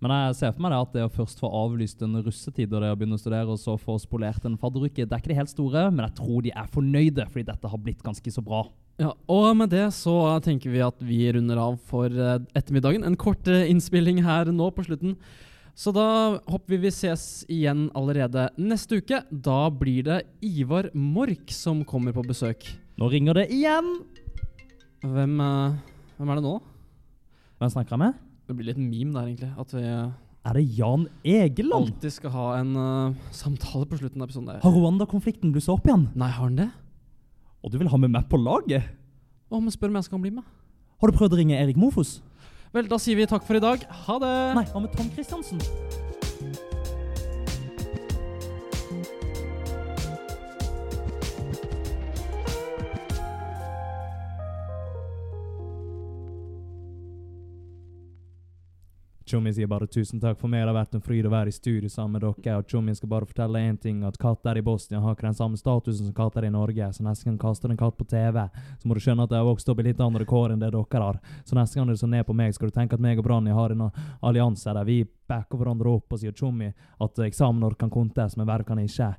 Men jeg ser for meg det at det å først få avlyst en russetid og det å begynne å studere, og så få spolert en fadderuke, det er ikke det helt store, men jeg tror de er fornøyde, fordi dette har blitt ganske så bra. Ja, og med det så tenker vi at vi runder av for eh, ettermiddagen. En kort eh, innspilling her nå på slutten. Så da håper vi vi ses igjen allerede neste uke. Da blir det Ivar Mork som kommer på besøk. Nå ringer det igjen! Hvem, eh, hvem er det nå? Hvem snakker jeg med? Det blir litt meme der, egentlig. At vi Er det Jan Egeland? alltid skal ha en uh, samtale på slutten av episoden. Har Rwanda-konflikten blussa opp igjen? Nei, har han det? Og du vil ha med meg på laget? Å, men spør om jeg skal bli med. Har du prøvd å ringe Erik Mofos? Vel, da sier vi takk for i dag. Ha det! Nei, hva med Tom Christiansen? Tjommi sier bare tusen takk for meg. Det har vært en fryd å være i studio sammen med dere. Og Tjommi skal bare fortelle én ting, at katter i Bosnia har ikke den samme statusen som katter i Norge. Så neste gang kaster en katt på TV, så må du skjønne at jeg har vokst opp i litt andre kår enn det dere har. Så neste gang du ser ned på meg, skal du tenke at meg og Branni har en allianse der vi backer hverandre opp og sier Tjommi at eksamen kan kontes, men verv kan ikke.